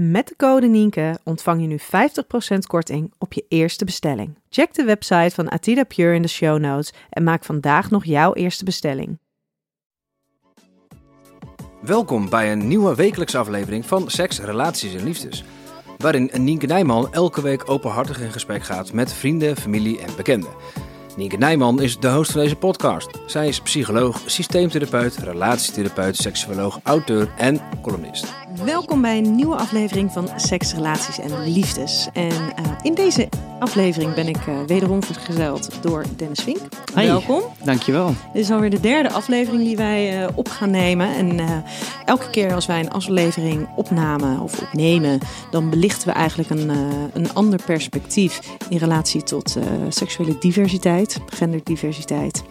Met de code Nienke ontvang je nu 50% korting op je eerste bestelling. Check de website van Atida Pure in de show notes en maak vandaag nog jouw eerste bestelling. Welkom bij een nieuwe wekelijkse aflevering van Seks, Relaties en Liefdes. Waarin Nienke Nijman elke week openhartig in gesprek gaat met vrienden, familie en bekenden. Nienke Nijman is de host van deze podcast. Zij is psycholoog, systeemtherapeut, relatietherapeut, seksuoloog, auteur en columnist. Welkom bij een nieuwe aflevering van Seks, Relaties en Liefdes. En uh, in deze aflevering ben ik uh, wederom vergezeld door Dennis Vink. Hey, Welkom. Dankjewel. Dit is alweer de derde aflevering die wij uh, op gaan nemen. En elke keer als wij een aflevering opnamen of opnemen, dan belichten we eigenlijk een, een ander perspectief in relatie tot seksuele diversiteit, genderdiversiteit.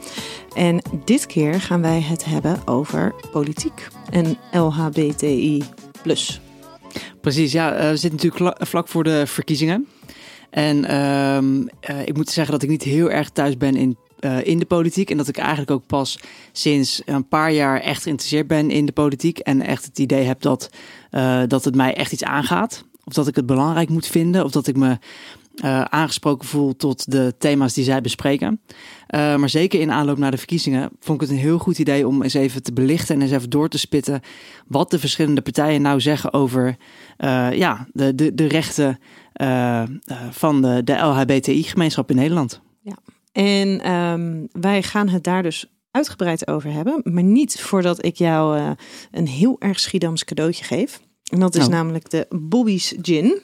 En dit keer gaan wij het hebben over politiek en LHBTI. Precies, ja, uh, we zitten natuurlijk vlak voor de verkiezingen. En uh, uh, ik moet zeggen dat ik niet heel erg thuis ben in, uh, in de politiek. En dat ik eigenlijk ook pas sinds een paar jaar echt geïnteresseerd ben in de politiek. En echt het idee heb dat, dat het mij echt iets aangaat. Of dat ik het belangrijk moet vinden. Of dat ik me uh, aangesproken voel tot de thema's die zij bespreken. Uh, maar zeker in aanloop naar de verkiezingen vond ik het een heel goed idee om eens even te belichten en eens even door te spitten wat de verschillende partijen nou zeggen over uh, ja, de, de, de rechten van de, de LHBTI-gemeenschap in Nederland. Ja, en um, wij gaan het daar dus uitgebreid over hebben, maar niet voordat ik jou een heel erg Schiedams cadeautje geef. En dat is Oh. namelijk de Bobby's Gin.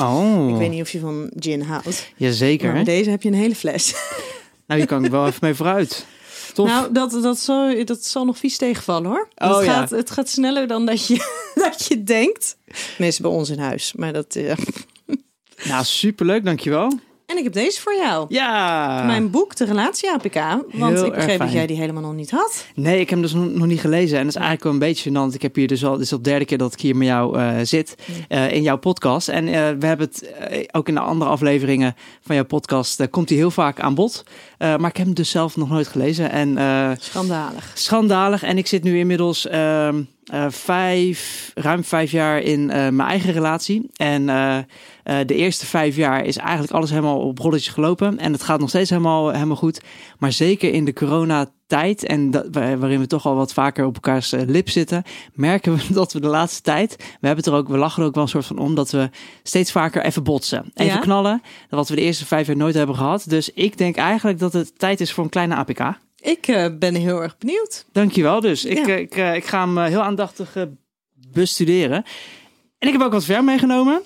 Oh, Ik weet niet of je van gin houdt. Jazeker. Maar hè? deze heb je een hele fles. Nou, hier kan ik wel even mee vooruit. Tof. Nou, dat, dat, zal, dat zal nog vies tegenvallen hoor. Oh, het, ja. gaat, het gaat sneller dan dat je, dat je denkt. Meestal bij ons in huis. Maar dat, eh, Nou, superleuk, dankjewel. En ik heb deze voor jou. Ja. Mijn boek, De Relatie APK. Want Heel ik begreep dat jij die helemaal nog niet had. Nee, ik heb hem dus nog niet gelezen. En dat is eigenlijk wel een beetje gênant. Ik heb hier dus al, dit is al de derde keer dat ik hier met jou eh, zit. eh, in jouw podcast. En eh, we hebben het ook in de andere afleveringen van jouw podcast. komt hij heel vaak aan bod. Maar ik heb hem dus zelf nog nooit gelezen. En Schandalig. schandalig. En ik zit nu inmiddels ehm, eh, vijf, ruim vijf jaar in mijn eigen relatie. En eh, de eerste vijf jaar is eigenlijk alles helemaal op rolletjes gelopen. En het gaat nog steeds helemaal, helemaal goed. Maar zeker in de coronatijd, en dat, waar- waarin we toch al wat vaker op elkaars eh, lip zitten, merken we dat we de laatste tijd, we hebben het er ook, we lachen er ook wel een soort van om, dat we steeds vaker even botsen. Even Ja? knallen. Wat we de eerste vijf jaar nooit hebben gehad. Dus ik denk eigenlijk dat het tijd is voor een kleine APK. Ik eh, ben heel erg benieuwd. Dankjewel dus. Ik, Ja. ik, ik ga hem heel aandachtig bestuderen. En ik heb ook wat ver meegenomen.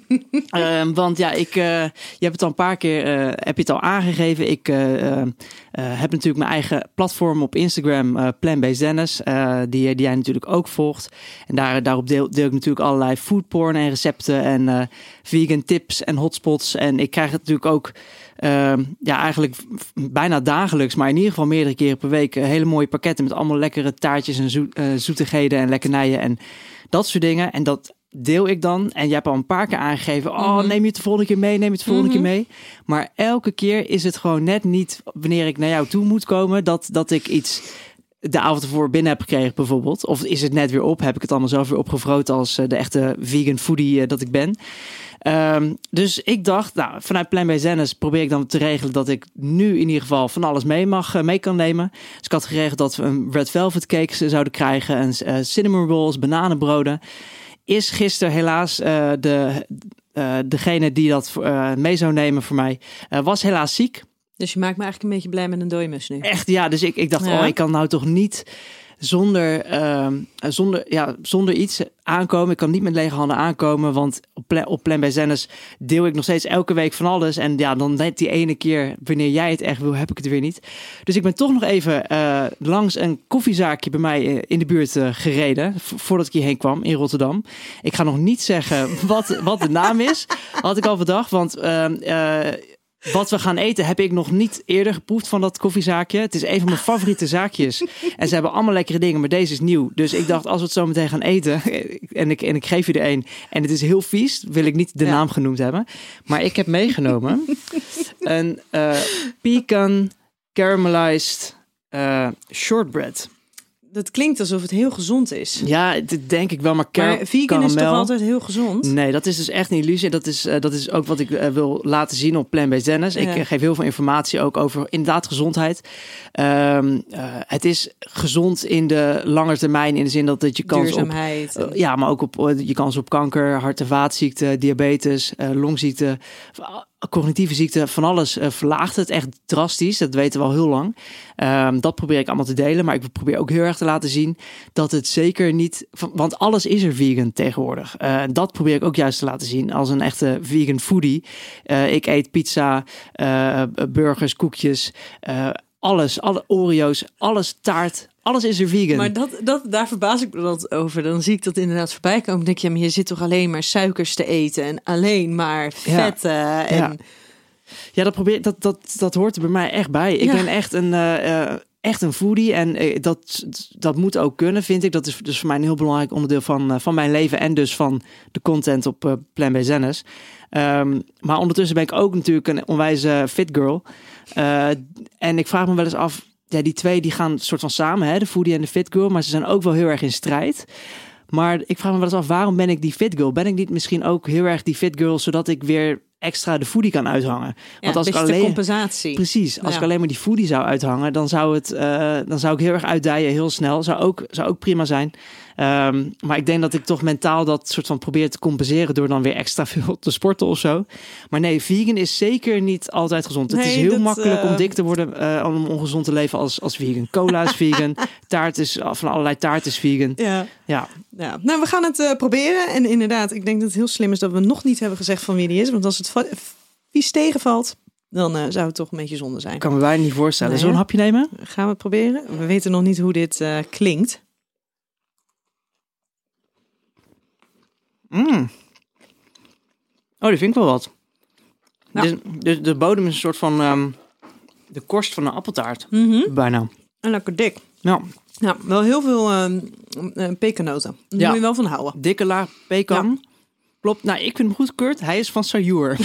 Ehm, want ja, ik, eh, je hebt het al een paar keer eh, heb je het al aangegeven. Ik eh, eh, eh, heb natuurlijk mijn eigen platform op Instagram, eh Plan-Based Dennis, die, die jij natuurlijk ook volgt. En daar, daarop deel, deel ik natuurlijk allerlei foodporn en recepten en vegan tips en hotspots. En ik krijg het natuurlijk ook ehm, ja, eigenlijk bijna dagelijks, maar in ieder geval meerdere keren per week hele mooie pakketten met allemaal lekkere taartjes en zoet, zoetigheden en lekkernijen en dat soort dingen. En dat deel ik dan. En je hebt al een paar keer aangegeven, oh Mhm. neem je het de volgende keer mee, neem je het de volgende Mhm. keer mee. Maar elke keer is het gewoon net niet wanneer ik naar jou toe moet komen, dat, dat ik iets de avond ervoor binnen heb gekregen bijvoorbeeld. Of is het net weer op? Heb ik het allemaal zelf weer opgevroot als eh, de echte vegan foodie eh, dat ik ben. Ehm, dus ik dacht, nou, vanuit Plan B Zennis probeer ik dan te regelen dat ik nu in ieder geval van alles mee mag, eh, mee kan nemen. Dus ik had geregeld dat we een red velvet cake zouden krijgen, en uh, cinnamon rolls, bananenbroden. Is gisteren helaas uh, de, degene die dat mee zou nemen voor mij, was helaas ziek. Dus je maakt me eigenlijk een beetje blij met een dooimus nu. Echt, ja. Dus ik, ik dacht, oh, ik kan nou toch niet zonder, uh, zonder, ja, zonder iets aankomen. Ik kan niet met lege handen aankomen, want op, op Plan bij Zennis deel ik nog steeds elke week van alles. En ja, dan net die ene keer, wanneer jij het echt wil, heb ik het weer niet. Dus ik ben toch nog even uh, langs een koffiezaakje bij mij eh, in de buurt uh, gereden, voordat ik hierheen kwam in Rotterdam. Ik ga nog niet zeggen wat, wat de naam is, had ik al bedacht, want... Wat we gaan eten heb ik nog niet eerder geproefd van dat koffiezaakje. Het is een van mijn favoriete zaakjes. En ze hebben allemaal lekkere dingen, maar deze is nieuw. Dus ik dacht, als we het zo meteen gaan eten en ik, en ik geef je er een en het is heel vies, wil ik niet de naam genoemd hebben. Maar ik heb meegenomen een uh, pecan caramelized uh, shortbread dat klinkt alsof het heel gezond is. Ja, dat denk ik wel. Maar, maar vegan is toch altijd heel gezond? Nee, dat is dus echt een illusie. Dat is, uh, dat is ook wat ik uh, wil laten zien op Plan Based Dennis. Ja. Ik uh, geef heel veel informatie ook over inderdaad gezondheid. Um, het is gezond in de lange termijn in de zin dat het je kans op... ja, maar ook op je kans op kanker, hart- en vaatziekten, diabetes, longziekte cognitieve ziekte, van alles uh, verlaagt het echt drastisch. Dat weten we al heel lang. Um, dat probeer ik allemaal te delen. Maar ik probeer ook heel erg te laten zien dat het zeker niet. Want alles is er vegan tegenwoordig. Uh, dat probeer ik ook juist te laten zien als een echte vegan foodie. Uh, ik eet pizza, burgers, koekjes. alles, alle Oreo's, alles taart, alles is er vegan. Maar dat, dat, daar verbaas ik me dat over. Dan zie ik dat inderdaad voorbij komen. Dan denk je, maar je zit toch alleen maar suikers te eten en alleen maar vetten. Ja. En... Ja. ja, dat, probeer, dat, dat, dat hoort er bij mij echt bij. Ik ja. ben echt een, uh, echt een foodie en uh, dat, dat moet ook kunnen, vind ik. Dat is dus voor mij een heel belangrijk onderdeel van, uh, van mijn leven en dus van de content op uh, Plan B. Um, maar ondertussen ben ik ook natuurlijk een onwijze fit girl. en ik vraag me wel eens af, ja, die twee die gaan soort van samen, hè, de foodie en de fit girl, maar ze zijn ook wel heel erg in strijd. Maar ik vraag me wel eens af, waarom ben ik die fit girl? Ben ik niet misschien ook heel erg die fit girl, zodat ik weer extra de foodie kan uithangen? Want ja, als ik alleen compensatie. Precies, als ja. ik alleen maar die foodie zou uithangen, dan zou het, uh, dan zou ik heel erg uitdijen, heel snel. Zou ook, zou ook prima zijn. Um, maar ik denk dat ik toch mentaal dat soort van probeer te compenseren door dan weer extra veel te sporten of zo. Maar nee, vegan is zeker niet altijd gezond. Nee, het is heel dat, makkelijk uh... om dik te worden, uh, om ongezond te leven als, als vegan. Cola is vegan, taart is van allerlei taart is vegan. Ja. ja. ja. Nou, we gaan het uh, proberen. En inderdaad, ik denk dat het heel slim is dat we nog niet hebben gezegd van wie die is. Want als het vies tegenvalt, dan uh, zou het toch een beetje zonde zijn. Kan me bijna niet voorstellen. Nee, Zo'n hapje nemen? Gaan we het proberen? We weten nog niet hoe dit uh, klinkt. Mm. Oh, die vind ik wel wat. Nou. Dus, dus de bodem is een soort van um, de korst van een appeltaart. Mm -hmm. Bijna. En lekker dik. Ja. Ja, wel heel veel um, uh, pekanoten. Daar ja. moet je wel van houden. Dikke laag pekan. Ja. Klopt. Nou, ik vind hem goedgekeurd. Hij is van Sayur.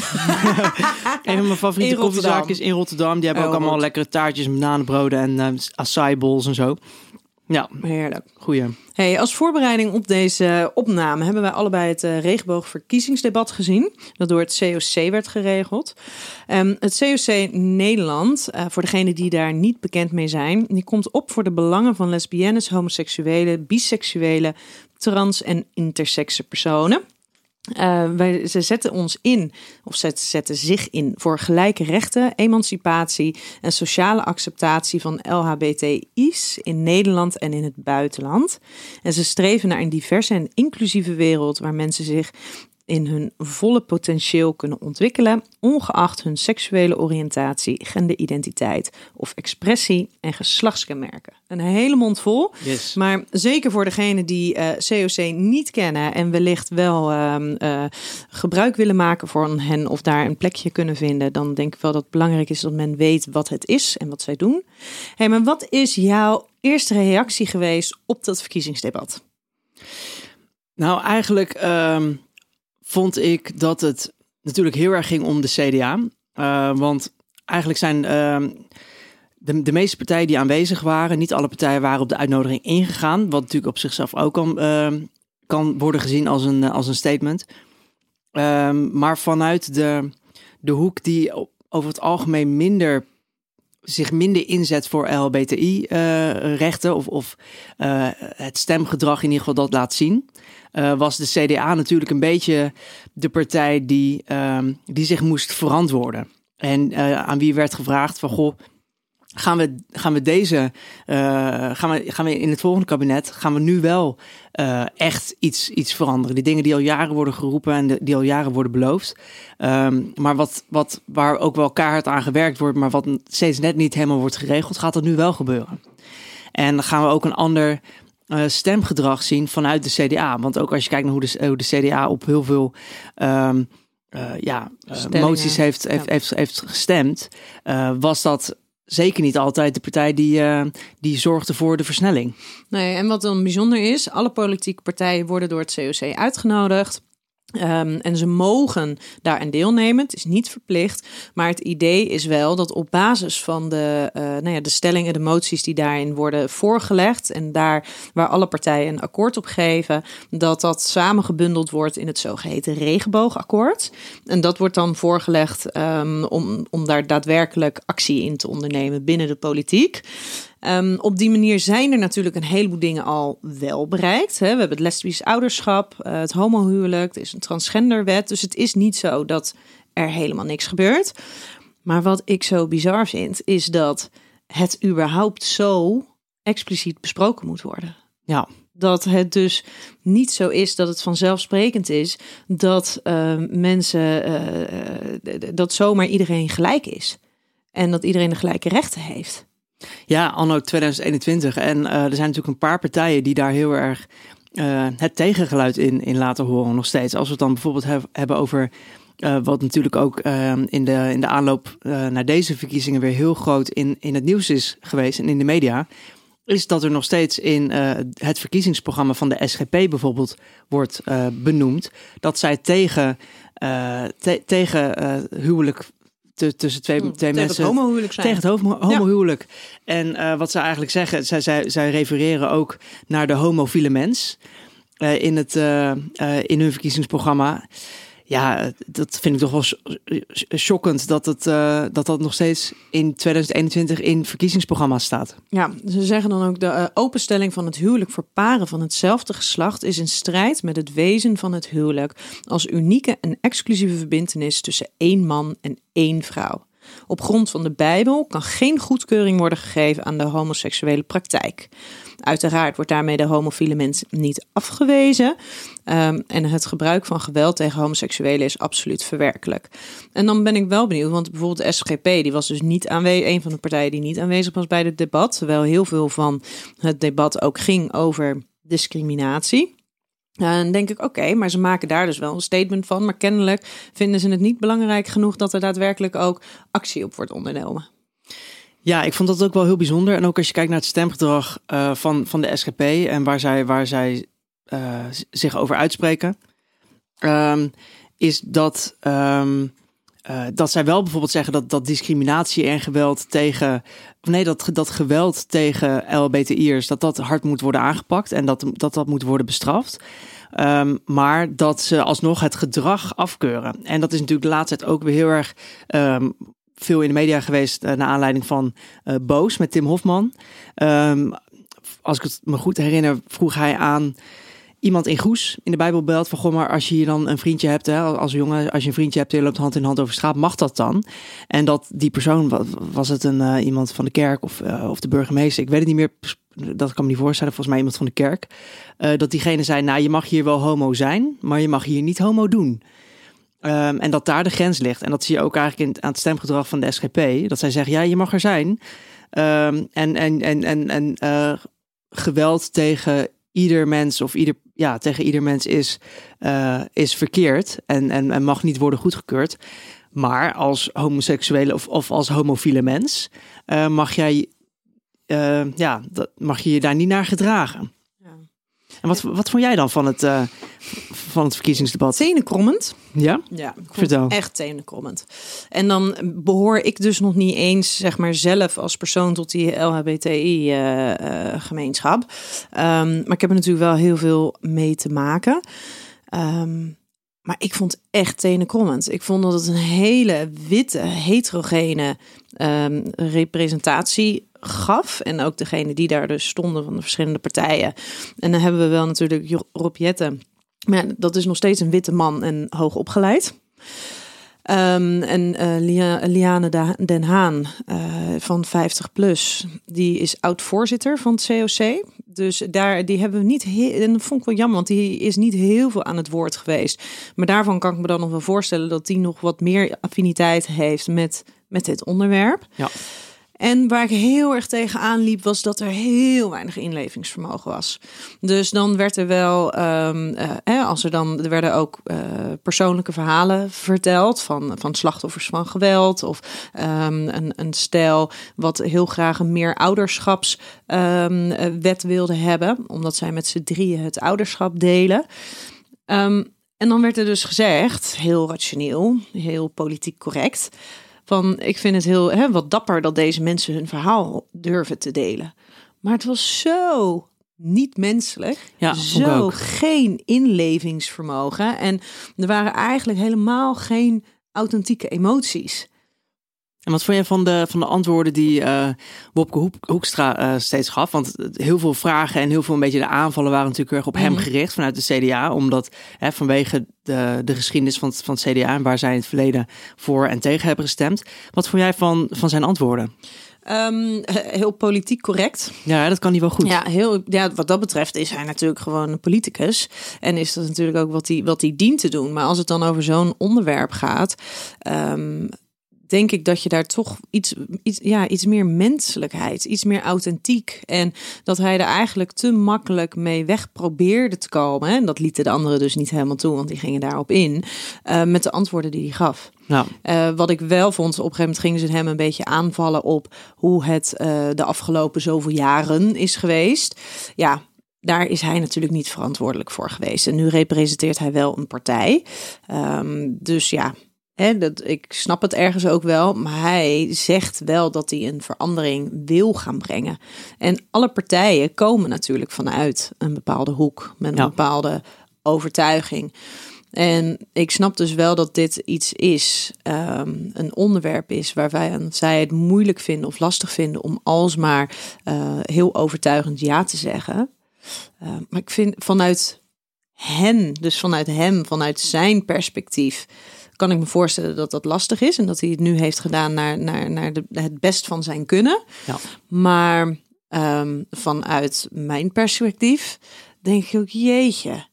een van mijn favoriete koffiezaakjes in Rotterdam. Die hebben oh, ook allemaal goed. lekkere taartjes, bananenbroden en uh, acai bowls en zo. Ja, heerlijk. Goeie. Hey, als voorbereiding op deze opname hebben wij allebei het uh, regenboogverkiezingsdebat gezien. Dat door het COC werd geregeld. Um, het COC Nederland, uh, voor degenen die daar niet bekend mee zijn, die komt op voor de belangen van lesbiennes, homoseksuelen, biseksuelen, trans- en intersexe personen. Uh, wij, ze zetten ons in, of ze zetten zich in voor gelijke rechten, emancipatie en sociale acceptatie van LHBTI's in Nederland en in het buitenland. En ze streven naar een diverse en inclusieve wereld waar mensen zich in hun volle potentieel kunnen ontwikkelen, ongeacht hun seksuele oriëntatie, genderidentiteit of expressie en geslachtskenmerken. Een hele mond vol, yes. maar zeker voor degenen die uh, COC niet kennen en wellicht wel uh, uh, gebruik willen maken van hen of daar een plekje kunnen vinden, dan denk ik wel dat het belangrijk is dat men weet wat het is en wat zij doen. Hey, maar wat is jouw eerste reactie geweest op dat verkiezingsdebat? Nou, eigenlijk. Um vond ik dat het natuurlijk heel erg ging om de CDA. Uh, want eigenlijk zijn uh, de, de meeste partijen die aanwezig waren, niet alle partijen waren op de uitnodiging ingegaan. Wat natuurlijk op zichzelf ook kan, ehm, kan worden gezien als een, als een statement. Ehm, maar vanuit de, de hoek die over het algemeen minder zich minder inzet voor LHBTI-rechten of, of uh, het stemgedrag in ieder geval dat laat zien, uh, was de CDA natuurlijk een beetje de partij die, uh, die zich moest verantwoorden. En uh, aan wie werd gevraagd van goh, gaan we, gaan we deze, uh, gaan, we, gaan we in het volgende kabinet, gaan we nu wel echt iets, iets veranderen. Die dingen die al jaren worden geroepen en die al jaren worden beloofd. Um, maar wat, wat, waar ook wel kaart aan gewerkt wordt, maar wat steeds net niet helemaal wordt geregeld, gaat dat nu wel gebeuren. En dan gaan we ook een ander uh, stemgedrag zien vanuit de CDA. Want ook als je kijkt naar hoe de, hoe de CDA op heel veel um, uh, ja, uh, moties heeft, heeft, ja. heeft, heeft gestemd, was dat zeker niet altijd de partij die, die zorgde voor de versnelling. Nee, en wat dan bijzonder is, alle politieke partijen worden door het COC uitgenodigd. Um, en ze mogen daaraan deelnemen. Het is niet verplicht. Maar het idee is wel dat op basis van de, uh, nou ja, de stellingen, de moties die daarin worden voorgelegd. En daar waar alle partijen een akkoord op geven. Dat dat samengebundeld wordt in het zogeheten regenboogakkoord. En dat wordt dan voorgelegd um, om, om daar daadwerkelijk actie in te ondernemen binnen de politiek. Um, op die manier zijn er natuurlijk een heleboel dingen al wel bereikt. Hè. We hebben het lesbisch ouderschap, uh, het homohuwelijk, er is een transgenderwet. Dus het is niet zo dat er helemaal niks gebeurt. Maar wat ik zo bizar vind, is dat het überhaupt zo expliciet besproken moet worden. Ja. Dat het dus niet zo is dat het vanzelfsprekend is dat uh, mensen, uh, dat zomaar iedereen gelijk is. En dat iedereen de gelijke rechten heeft. Ja, anno 2021. En uh, er zijn natuurlijk een paar partijen die daar heel erg uh, het tegengeluid in, in laten horen nog steeds. Als we het dan bijvoorbeeld he hebben over uh, wat natuurlijk ook in, de, in de aanloop naar deze verkiezingen weer heel groot in, in het nieuws is geweest en in de media. Is dat er nog steeds in het verkiezingsprogramma van de SGP bijvoorbeeld wordt benoemd. Dat zij tegen, te, tegen huwelijk tussen twee, Hmm, twee tegen mensen. Het homohuwelijk zijn. Tegen het homo, homohuwelijk. Ja. En uh, wat ze eigenlijk zeggen, zij, zij, zij refereren ook naar de homofiele mens uh, in, het, uh, in hun verkiezingsprogramma. Ja, dat vind ik toch wel shockend dat, het, dat dat nog steeds in 2021 in verkiezingsprogramma's staat. Ja, ze zeggen dan ook de openstelling van het huwelijk voor paren van hetzelfde geslacht is in strijd met het wezen van het huwelijk als unieke en exclusieve verbintenis tussen één man en één vrouw. Op grond van de Bijbel kan geen goedkeuring worden gegeven aan de homoseksuele praktijk. Uiteraard wordt daarmee de homofiele mens niet afgewezen. Um, en het gebruik van geweld tegen homoseksuelen is absoluut verwerkelijk. En dan ben ik wel benieuwd, want bijvoorbeeld de SGP, die was dus niet aanwezig, een van de partijen die niet aanwezig was bij het debat. Terwijl heel veel van het debat ook ging over discriminatie. Dan denk ik, oké, maar ze maken daar dus wel een statement van. Maar kennelijk vinden ze het niet belangrijk genoeg dat er daadwerkelijk ook actie op wordt ondernomen. Ja, ik vond dat ook wel heel bijzonder. En ook als je kijkt naar het stemgedrag uh, van, van de SGP en waar zij, waar zij uh, zich over uitspreken, um, is dat, um, uh, dat zij wel bijvoorbeeld zeggen dat, dat discriminatie en geweld tegen, nee, dat, dat geweld tegen LBTI'ers, dat dat hard moet worden aangepakt en dat dat, dat moet worden bestraft. Um, maar dat ze alsnog het gedrag afkeuren. En dat is natuurlijk de laatste tijd ook weer heel erg veel in de media geweest uh, naar aanleiding van uh, Boos met Tim Hofman. Um, als ik het me goed herinner, vroeg hij aan iemand in Goes in de Bijbel belt van goh, maar als je hier dan een vriendje hebt, hè, als jongen, als je een vriendje hebt, je loopt hand in hand over straat, mag dat dan? En dat die persoon, was het een uh, iemand van de kerk of, of de burgemeester, ik weet het niet meer, dat kan me niet voorstellen, volgens mij iemand van de kerk, dat diegene zei, nou je mag hier wel homo zijn, maar je mag hier niet homo doen. Um, en dat daar de grens ligt. En dat zie je ook eigenlijk in, aan het stemgedrag van de SGP. Dat zij zeggen, ja, je mag er zijn. Um, en en, en, en, en uh, geweld tegen ieder mens of ieder, ja, tegen ieder mens is, uh, is verkeerd en, en, mag niet worden goedgekeurd. Maar als homoseksuele of, of als homofiele mens uh, mag jij, ja, dat, mag je je daar niet naar gedragen. En wat, wat vond jij dan van het van het verkiezingsdebat? Tenenkrommend. Ja? Ja, Vertel. echt tenenkrommend. En dan behoor ik dus nog niet eens, zeg maar, zelf als persoon tot die LHBTI-gemeenschap. Ehm, maar ik heb er natuurlijk wel heel veel mee te maken. Ehm, maar ik vond echt tenenkrommend. Ik vond dat het een hele witte, heterogene ehm, representatie gaf. En ook degene die daar dus stonden van de verschillende partijen. En dan hebben we wel natuurlijk Rob Jetten. Maar dat is nog steeds een witte man en hoog opgeleid. Ehm, en Lia- Liane Den Haan eh, van 50 plus, die is oud-voorzitter van het COC. Dus daar, die hebben we niet heel, en dat vond ik wel jammer, want die is niet heel veel aan het woord geweest. Maar daarvan kan ik me dan nog wel voorstellen dat die nog wat meer affiniteit heeft met, met dit onderwerp. Ja. En waar ik heel erg tegenaan liep, was dat er heel weinig inlevingsvermogen was. Dus dan werd er wel, ehm, eh, als er dan, er werden ook eh, persoonlijke verhalen verteld van, van slachtoffers van geweld. Of ehm, een, een stel wat heel graag een meer ouderschapswet wilde hebben, omdat zij met z'n drieën het ouderschap delen. Ehm, en dan werd er dus gezegd, heel rationeel, heel politiek correct, van ik vind het heel hè, wat dapper dat deze mensen hun verhaal durven te delen. Maar het was zo niet menselijk, Ja, zo geen inlevingsvermogen en er waren eigenlijk helemaal geen authentieke emoties. En wat vond jij van de, van de antwoorden die eh Wopke Hoek- Hoekstra eh, steeds gaf? Want heel veel vragen en heel veel een beetje de aanvallen waren natuurlijk erg op hem Mhm. gericht vanuit de CDA. Omdat hè, vanwege de, de geschiedenis van het, van het CDA en waar zij in het verleden voor en tegen hebben gestemd. Wat vond jij van, van zijn antwoorden? Ehm, heel politiek correct. Ja, dat kan niet wel goed. Ja, heel, ja, wat dat betreft is hij natuurlijk gewoon een politicus. En is dat natuurlijk ook wat hij, wat hij dient te doen. Maar als het dan over zo'n onderwerp gaat, ehm, denk ik dat je daar toch iets, iets, ja, iets meer menselijkheid, iets meer authentiek. En dat hij er eigenlijk te makkelijk mee weg probeerde te komen. En dat lieten de anderen dus niet helemaal toe, want die gingen daarop in. eh, met de antwoorden die hij gaf. Nou, Eh, wat ik wel vond, op een gegeven moment gingen ze hem een beetje aanvallen op hoe het eh, de afgelopen zoveel jaren is geweest. Ja, daar is hij natuurlijk niet verantwoordelijk voor geweest. En nu representeert hij wel een partij. Ehm, dus ja, hè, dat, ik snap het ergens ook wel. Maar hij zegt wel dat hij een verandering wil gaan brengen. En alle partijen komen natuurlijk vanuit een bepaalde hoek, met een Ja. bepaalde overtuiging. En ik snap dus wel dat dit iets is, ehm, een onderwerp is waar wij aan zij het moeilijk vinden of lastig vinden om alsmaar eh, heel overtuigend ja te zeggen. Eh, maar ik vind vanuit hen, dus vanuit hem, vanuit zijn perspectief, kan ik me voorstellen dat dat lastig is en dat hij het nu heeft gedaan naar, naar, naar de, het best van zijn kunnen. Ja. Maar ehm, vanuit mijn perspectief denk ik ook, jeetje.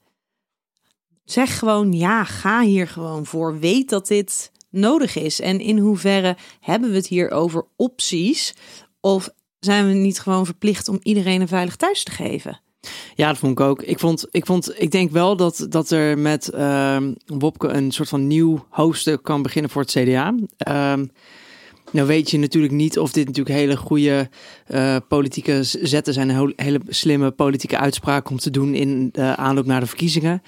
Zeg gewoon ja, ga hier gewoon voor. Weet dat dit nodig is. En in hoeverre hebben we het hier over opties? Of zijn we niet gewoon verplicht om iedereen een veilig thuis te geven? Ja, dat vond ik ook. Ik, vond, ik, vond, ik denk wel dat, dat er met ehm Wopke een soort van nieuw hoofdstuk kan beginnen voor het CDA. Ehm, nou weet je natuurlijk niet of dit natuurlijk hele goede eh, politieke zetten zijn. Een hele slimme politieke uitspraak om te doen in de aanloop naar de verkiezingen.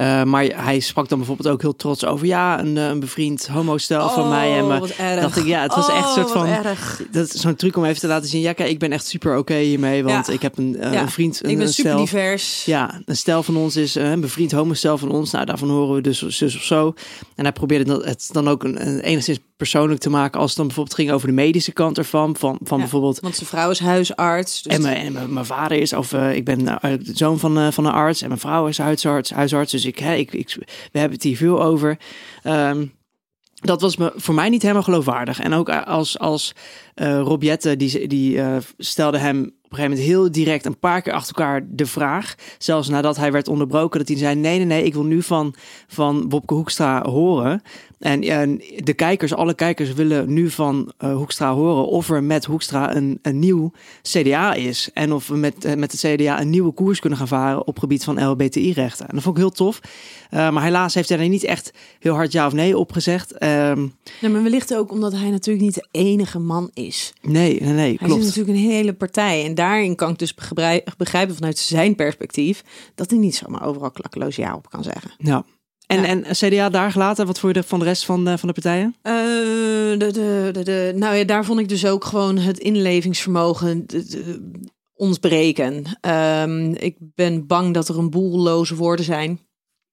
Eh, maar hij sprak dan bijvoorbeeld ook heel trots over... ja, een, eh, een bevriend homostel van mij. En Oh, erg. dacht ik, ja, het was echt een soort Oh, wat van... erg. Dat is zo'n truc om even te laten zien... ja, kijk, ik ben echt super oké hiermee. Want Ja. ik heb een, eh, Ja. een vriend, een, Ik ben een super stel- divers. ja, een stel van ons is eh, een bevriend homostel van ons. Nou, daarvan horen we dus zus of zo. En hij probeerde dat- het dan ook een, een enigszins persoonlijk te maken... als het dan bijvoorbeeld ging over de medische kant ervan. Van, van Ja, bijvoorbeeld... Want zijn vrouw is huisarts. Dus En mijn, en mijn, mijn vader is, of eh, ik ben eh, de zoon van, eh, van een arts en mijn vrouw is huisarts. huisarts dus ik, hè, ik, ik, we hebben het hier veel over. Ehm, dat was me, voor mij niet helemaal geloofwaardig. En ook als, als Rob Jetten, die, die stelde hem op een gegeven moment heel direct een paar keer achter elkaar de vraag. Zelfs nadat hij werd onderbroken, dat hij zei: Nee, nee, nee, ik wil nu van, van Wopke Hoekstra horen. En, en de kijkers, alle kijkers willen nu van eh, Hoekstra horen of er met Hoekstra een, een nieuw CDA is. En of we met, eh, met de CDA een nieuwe koers kunnen gaan varen op gebied van LBTI-rechten. En dat vond ik heel tof. Eh, maar helaas heeft hij er niet echt heel hard ja of nee op gezegd. Ehm, Nee, maar wellicht ook omdat hij natuurlijk niet de enige man is. nee, nee, nee, Hij klopt. natuurlijk een hele partij. En daarin kan ik dus begrij- begrijpen vanuit zijn perspectief dat hij niet zomaar overal klakkeloos ja op kan zeggen. Ja. En, Ja. en CDA daar gelaten, wat vond je van de rest van, de- van de partijen? Eh, de, de, de, de, nou ja, daar vond ik dus ook gewoon het inlevingsvermogen de- de- ontbreken. Ehm, ik ben bang dat er een boel loze woorden zijn.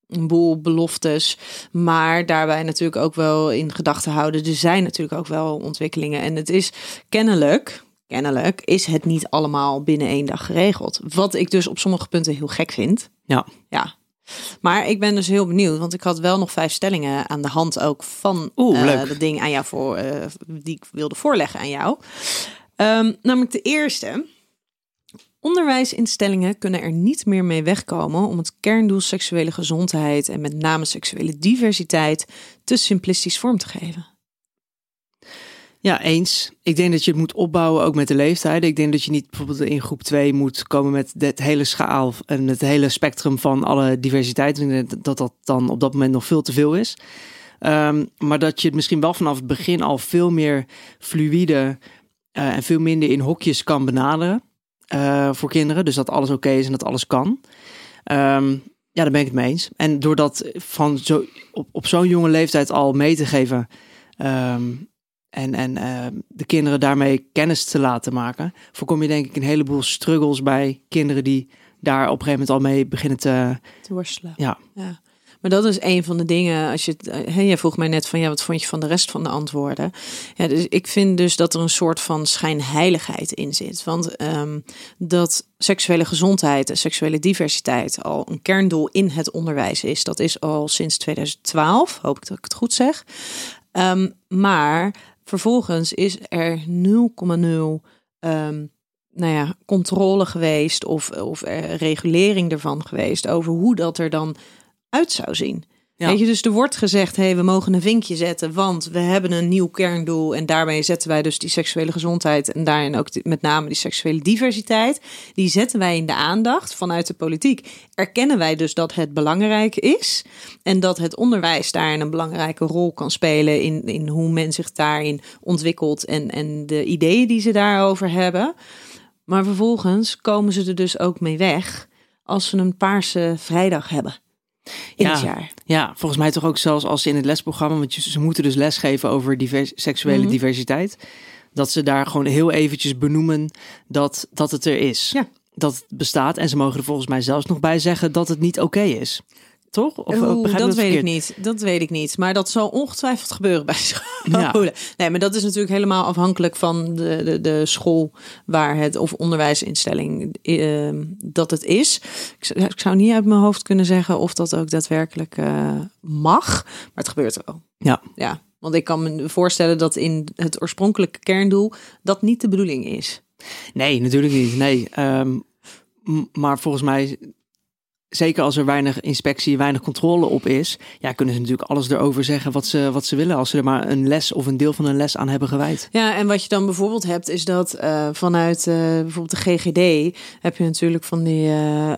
Een boel beloftes. Maar daarbij natuurlijk ook wel in gedachten houden. Er zijn natuurlijk ook wel ontwikkelingen. En het is kennelijk, kennelijk is het niet allemaal binnen één dag geregeld. Wat ik dus op sommige punten heel gek vind. Ja. Ja. Maar ik ben dus heel benieuwd, want ik had wel nog vijf stellingen aan de hand ook van Oeh, eh, dat ding aan jou voor, eh, die ik wilde voorleggen aan jou. Ehm, namelijk de eerste. Onderwijsinstellingen kunnen er niet meer mee wegkomen om het kerndoel seksuele gezondheid en met name seksuele diversiteit te simplistisch vorm te geven. Ja, eens. Ik denk dat je het moet opbouwen ook met de leeftijden. Ik denk dat je niet bijvoorbeeld in groep 2 moet komen met het hele schaal en het hele spectrum van alle diversiteit. Dat dat dan op dat moment nog veel te veel is. Ehm, maar dat je het misschien wel vanaf het begin al veel meer fluïde eh, en veel minder in hokjes kan benaderen eh, voor kinderen. Dus dat alles oké is en dat alles kan. Ehm, ja, daar ben ik het mee eens. En door dat van zo, op, op zo'n jonge leeftijd al mee te geven. ehm, en, en eh, de kinderen daarmee kennis te laten maken, voorkom je denk ik een heleboel struggles bij kinderen die daar op een gegeven moment al mee beginnen te. Te worstelen. Ja. ja. Maar dat is een van de dingen. Als je, eh, hè, jij vroeg mij net van ja, wat vond je van de rest van de antwoorden? Ja, dus ik vind dus dat er een soort van schijnheiligheid in zit. Want ehm, dat seksuele gezondheid en seksuele diversiteit al een kerndoel in het onderwijs is. Dat is al sinds 2012, hoop ik dat ik het goed zeg. Ehm, maar vervolgens is er 0,0 ehm, nou ja, controle geweest of, of er regulering ervan geweest over hoe dat er dan uit zou zien. Weet je, dus er wordt gezegd, hey, we mogen een vinkje zetten, want we hebben een nieuw kerndoel en daarmee zetten wij dus die seksuele gezondheid en daarin ook met name die seksuele diversiteit, die zetten wij in de aandacht vanuit de politiek. Erkennen wij dus dat het belangrijk is en dat het onderwijs daarin een belangrijke rol kan spelen in, in hoe men zich daarin ontwikkelt en, en de ideeën die ze daarover hebben. Maar vervolgens komen ze er dus ook mee weg als ze een paarse vrijdag hebben in Ja. het jaar. Ja, volgens mij toch ook zelfs als ze in het lesprogramma, want ze moeten dus lesgeven over divers, seksuele Mhm. diversiteit, dat ze daar gewoon heel eventjes benoemen dat, dat het er is. Ja. Dat het bestaat en ze mogen er volgens mij zelfs nog bij zeggen dat het niet oké is. Toch? Of Oeh, dat weet ik niet. Dat weet ik niet. Maar dat zal ongetwijfeld gebeuren bij scholen. Ja. Nee, maar dat is natuurlijk helemaal afhankelijk van de, de, de school waar het of onderwijsinstelling eh, dat het is. Ik, zou- ik zou niet uit mijn hoofd kunnen zeggen of dat ook daadwerkelijk eh, mag, maar het gebeurt wel. Ja. Ja, want ik kan me voorstellen dat in het oorspronkelijke kerndoel dat niet de bedoeling is. Nee, natuurlijk niet. Nee. Ehm, maar volgens mij, zeker als er weinig inspectie, weinig controle op is, ja, kunnen ze natuurlijk alles erover zeggen wat ze, wat ze willen. Als ze er maar een les of een deel van een les aan hebben gewijd. Ja, en wat je dan bijvoorbeeld hebt, is dat eh, vanuit eh, bijvoorbeeld de GGD heb je natuurlijk van die, eh,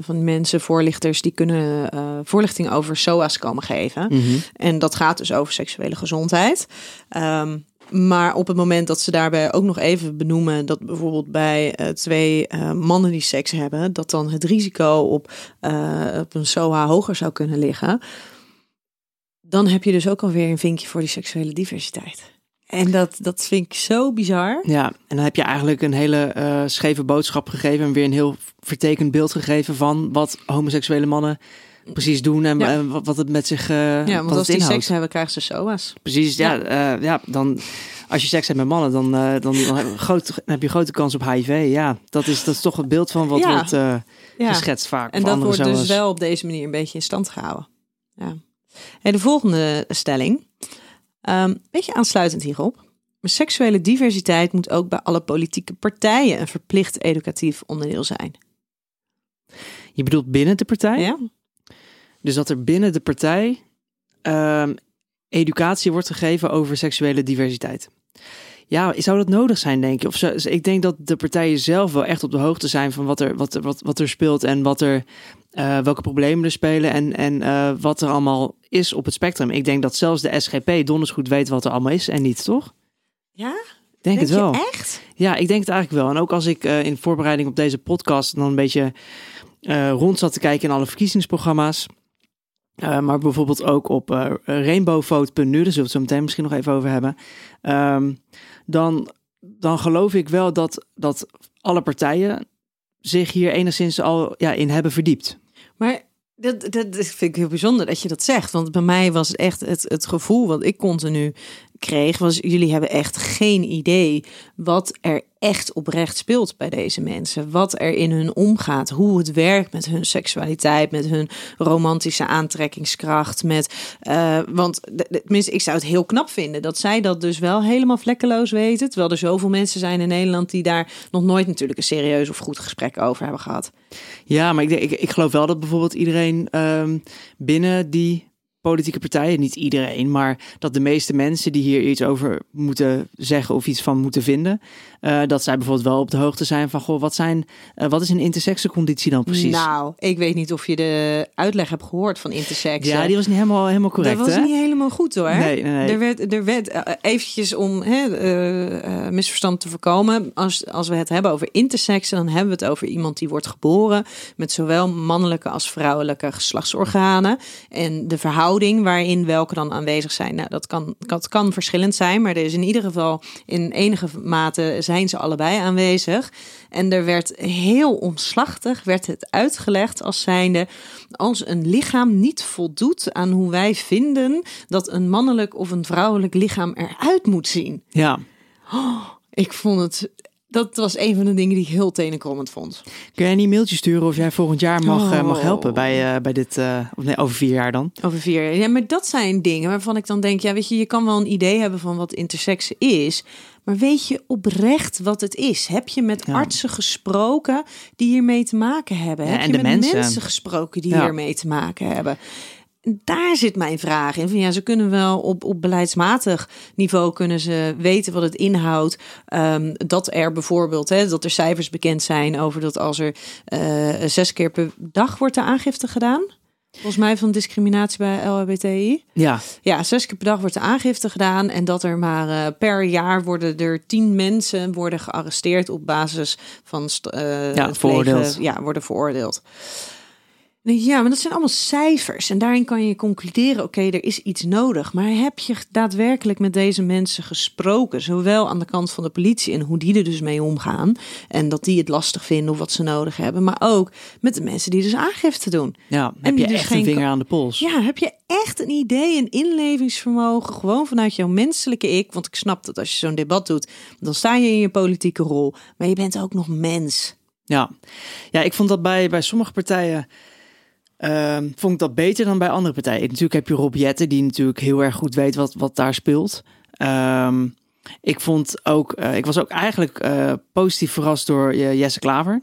van die mensen, voorlichters, die kunnen voorlichting over SOA's komen geven. Mhm. En dat gaat dus over seksuele gezondheid. Ehm, maar op het moment dat ze daarbij ook nog even benoemen dat bijvoorbeeld bij eh, twee eh, mannen die seks hebben, dat dan het risico op, eh, op een SOA hoger zou kunnen liggen. Dan heb je dus ook alweer een vinkje voor die seksuele diversiteit. En dat, dat vind ik zo bizar. Ja, en dan heb je eigenlijk een hele scheve boodschap gegeven en weer een heel vertekend beeld gegeven van wat homoseksuele mannen precies doen en, Ja. en wat, het met zich eh Ja, want als die inhoudt. seks hebben, krijgen ze SOA's. Precies, ja, ja. ja, dan als je seks hebt met mannen, dan, eh, dan, dan, heb, je groot, dan heb je grote kans op HIV. Ja, dat is, dat is toch het beeld van wat wordt eh, Ja. geschetst vaak. En dat wordt dus wel op deze manier een beetje in stand gehouden. Ja. Hey, de volgende stelling. Ehm beetje aansluitend hierop. Maar seksuele diversiteit moet ook bij alle politieke partijen een verplicht educatief onderdeel zijn. Je bedoelt binnen de partij? Ja? Dus dat er binnen de partij ehm, educatie wordt gegeven over seksuele diversiteit. Ja, zou dat nodig zijn, denk je? Of zo, ik denk dat de partijen zelf wel echt op de hoogte zijn van wat er, wat, wat, wat er speelt en wat er, eh, welke problemen er spelen en, en eh, wat er allemaal is op het spectrum. Ik denk dat zelfs de SGP donders goed weet wat er allemaal is en niet, toch? Ja? denk, Denk het wel. je echt? Ja, ik denk het eigenlijk wel. En ook als ik eh, in voorbereiding op deze podcast dan een beetje rond zat te kijken in alle verkiezingsprogramma's. Eh, maar bijvoorbeeld ook op eh rainbowvote.nu, daar zullen we het zo meteen misschien nog even over hebben. Ehm, dan, dan geloof ik wel dat, dat alle partijen zich hier enigszins al ja, in hebben verdiept. Maar dat, dat, dat vind ik heel bijzonder dat je dat zegt. Want bij mij was het echt het, het gevoel wat ik continu kreeg, was jullie hebben echt geen idee wat er echt oprecht speelt bij deze mensen. Wat er in hun omgaat, hoe het werkt met hun seksualiteit, met hun romantische aantrekkingskracht. Met, eh, want tenminste, ik zou het heel knap vinden dat zij dat dus wel helemaal vlekkeloos weten. Terwijl er zoveel mensen zijn in Nederland die daar nog nooit natuurlijk een serieus of goed gesprek over hebben gehad. Ja, maar ik, ik, ik geloof wel dat bijvoorbeeld iedereen ehm, binnen die politieke partijen, niet iedereen, maar dat de meeste mensen die hier iets over moeten zeggen of iets van moeten vinden, eh, dat zij bijvoorbeeld wel op de hoogte zijn van, goh, wat, zijn, eh, wat is een intersexenconditie dan precies? Nou, ik weet niet of je de uitleg hebt gehoord van intersex. ja, die was niet helemaal, helemaal correct, dat was hè? niet helemaal goed hoor. Nee, nee, nee. Er werd, er werd eh, eventjes om hè, misverstand te voorkomen. Als, als we het hebben over intersex, dan hebben we het over iemand die wordt geboren met zowel mannelijke als vrouwelijke geslachtsorganen. En de verhouding waarin welke dan aanwezig zijn, nou, dat, kan, dat kan verschillend zijn. Maar er is in ieder geval in enige mate zijn ze allebei aanwezig. En er werd heel omslachtig werd het uitgelegd als zijnde als een lichaam niet voldoet aan hoe wij vinden dat een mannelijk of een vrouwelijk lichaam eruit moet zien. Ja. Ik vond het, dat was een van de dingen die ik heel tenenkrommend vond. Kun jij niet een mailtje sturen of jij volgend jaar mag, eh, mag Oh. helpen bij, eh, bij dit, eh, of nee, over vier jaar dan? Over vier jaar. Ja, maar dat zijn dingen waarvan ik dan denk, ja, weet je, je kan wel een idee hebben van wat intersex is. Maar weet je oprecht wat het is? Heb je met Ja. artsen gesproken die hiermee te maken hebben? Ja, Heb en je de met mensen. mensen gesproken die Ja. hiermee te maken hebben? Daar zit mijn vraag in. Van ja, ze kunnen wel op, op beleidsmatig niveau kunnen ze weten wat het inhoudt. Ehm, dat er bijvoorbeeld, hè, dat er cijfers bekend zijn over dat als er eh, zes keer per dag wordt de aangifte gedaan. Volgens mij van discriminatie bij LHBTI. Ja, Ja, zes keer per dag wordt de aangifte gedaan. En dat er maar eh, per jaar worden er tien mensen worden gearresteerd op basis van eh, Ja, veroordeeld. Ja, worden veroordeeld. Ja, maar dat zijn allemaal cijfers. En daarin kan je concluderen, oké, er is iets nodig. Maar heb je daadwerkelijk met deze mensen gesproken? Zowel aan de kant van de politie en hoe die er dus mee omgaan. En dat die het lastig vinden of wat ze nodig hebben. Maar ook met de mensen die dus aangifte doen. ja. heb je dus echt geen een vinger aan de pols? Ja, heb je echt een idee, een inlevingsvermogen, gewoon vanuit jouw menselijke ik? Want ik snap dat als je zo'n debat doet, dan sta je in je politieke rol, maar je bent ook nog mens. Ja, ja ik vond dat bij, bij sommige partijen. Ehm, vond ik dat beter dan bij andere partijen. Natuurlijk heb je Rob Jetten, die natuurlijk heel erg goed weet wat, wat daar speelt. Ehm, ik vond ook, eh, ik was ook eigenlijk eh, positief verrast door eh, Jesse Klaver.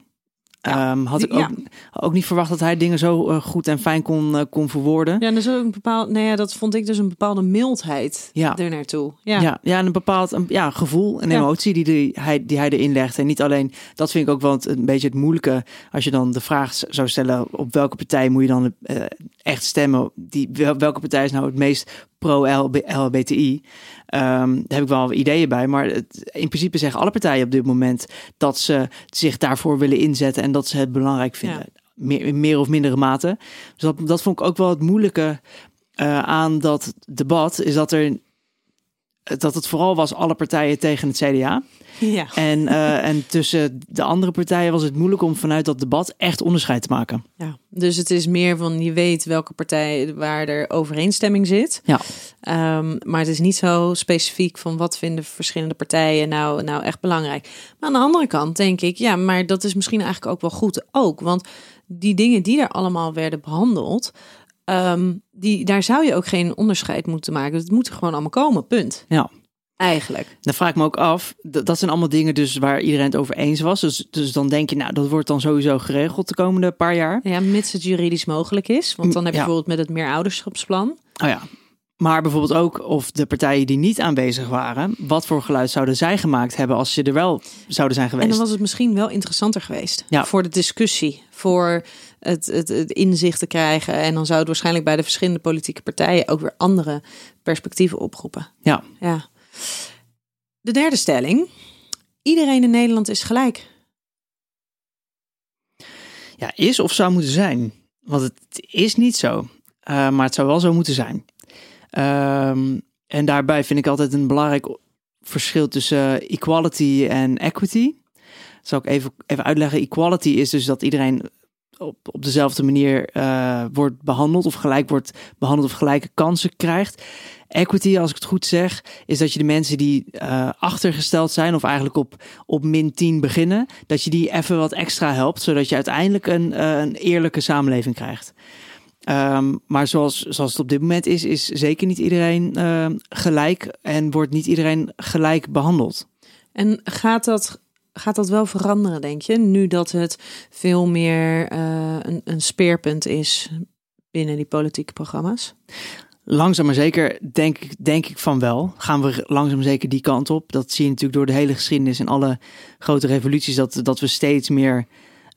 Ja. Ehm, had ik ook, Ja. ook niet verwacht dat hij dingen zo eh, goed en fijn kon, eh, kon verwoorden. Ja, is ook een bepaald, nou ja, dat vond ik dus een bepaalde mildheid Ja. er naartoe. Ja. Ja, ja, en een bepaald een, ja, gevoel en emotie die, die, hij, die hij erin legt. En niet alleen, dat vind ik ook wel het- een beetje het moeilijke. Als je dan de vraag zou stellen, op welke partij moet je dan eh, echt stemmen? Die, wel- welke partij is nou het meest pro-LBTI? Ehm daar heb ik wel ideeën bij. Maar het, in principe zeggen alle partijen op dit moment dat ze zich daarvoor willen inzetten. En dat ze het belangrijk vinden. Meer, in meer of mindere mate. Dus dat, dat vond ik ook wel het moeilijke eh, aan dat debat. Is dat er dat het vooral was alle partijen tegen het CDA. Ja. En, eh, en tussen de andere partijen was het moeilijk om vanuit dat debat echt onderscheid te maken. ja. Dus het is meer van je weet welke partij waar er overeenstemming zit. Ja. Ehm, maar het is niet zo specifiek van wat vinden verschillende partijen nou, nou echt belangrijk. Maar aan de andere kant denk ik, ja, maar dat is misschien eigenlijk ook wel goed ook. Want die dingen die er allemaal werden behandeld, ehm, die, daar zou je ook geen onderscheid moeten maken. Het moet er gewoon allemaal komen, punt. Ja. Eigenlijk. Dan vraag ik me ook af, dat, dat zijn allemaal dingen dus waar iedereen het over eens was. Dus, dus dan denk je, nou, dat wordt dan sowieso geregeld de komende paar jaar. Ja, mits het juridisch mogelijk is. Want dan heb je Ja. bijvoorbeeld met het meerouderschapsplan. Oh ja. Maar bijvoorbeeld ook of de partijen die niet aanwezig waren, wat voor geluid zouden zij gemaakt hebben als ze er wel zouden zijn En geweest? dan was het misschien wel interessanter geweest. Ja. Voor de discussie, voor het, het, het inzicht te krijgen. En dan zou het waarschijnlijk bij de verschillende politieke partijen ook weer andere perspectieven oproepen. Ja. Ja. De derde stelling. Iedereen in Nederland is gelijk. Ja, is of zou moeten zijn. Want het is niet zo. Uh, maar het zou wel zo moeten zijn. Um, en daarbij vind ik altijd een belangrijk verschil tussen equality en equity. Dat zal ik even, even uitleggen. Equality is dus dat iedereen op, op dezelfde manier uh, wordt behandeld of gelijk wordt behandeld of gelijke kansen krijgt. Equity, als ik het goed zeg, is dat je de mensen die uh, achtergesteld zijn of eigenlijk op, op min 10 beginnen, dat je die even wat extra helpt, zodat je uiteindelijk een, uh, een eerlijke samenleving krijgt. Um, maar zoals, zoals het op dit moment is, is zeker niet iedereen gelijk en wordt niet iedereen gelijk behandeld. En gaat dat gaat dat wel veranderen, denk je? Nu dat het veel meer uh, een, een speerpunt is binnen die politieke programma's? Langzaam maar zeker denk, denk ik van wel. Gaan we langzaam zeker die kant op. Dat zie je natuurlijk door de hele geschiedenis en alle grote revoluties. Dat, dat we steeds meer.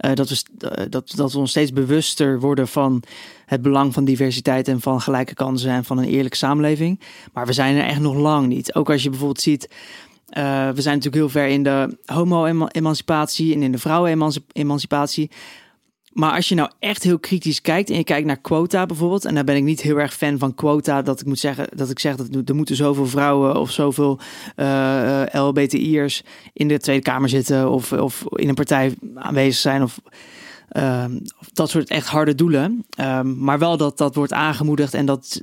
Uh, dat, we, uh, dat, dat we ons steeds bewuster worden van het belang van diversiteit en van gelijke kansen en van een eerlijke samenleving. Maar we zijn er echt nog lang niet. Ook als je bijvoorbeeld ziet we zijn natuurlijk heel ver in de homo-emancipatie en in de vrouwen-emancipatie. Maar als je nou echt heel kritisch kijkt en je kijkt naar quota bijvoorbeeld, en daar ben ik niet heel erg fan van quota, dat ik moet zeggen dat ik zeg dat er moeten zoveel vrouwen of zoveel uh, LBTI'ers in de Tweede Kamer zitten of, of in een partij aanwezig zijn of, of dat soort echt harde doelen. Um, maar wel dat dat wordt aangemoedigd en dat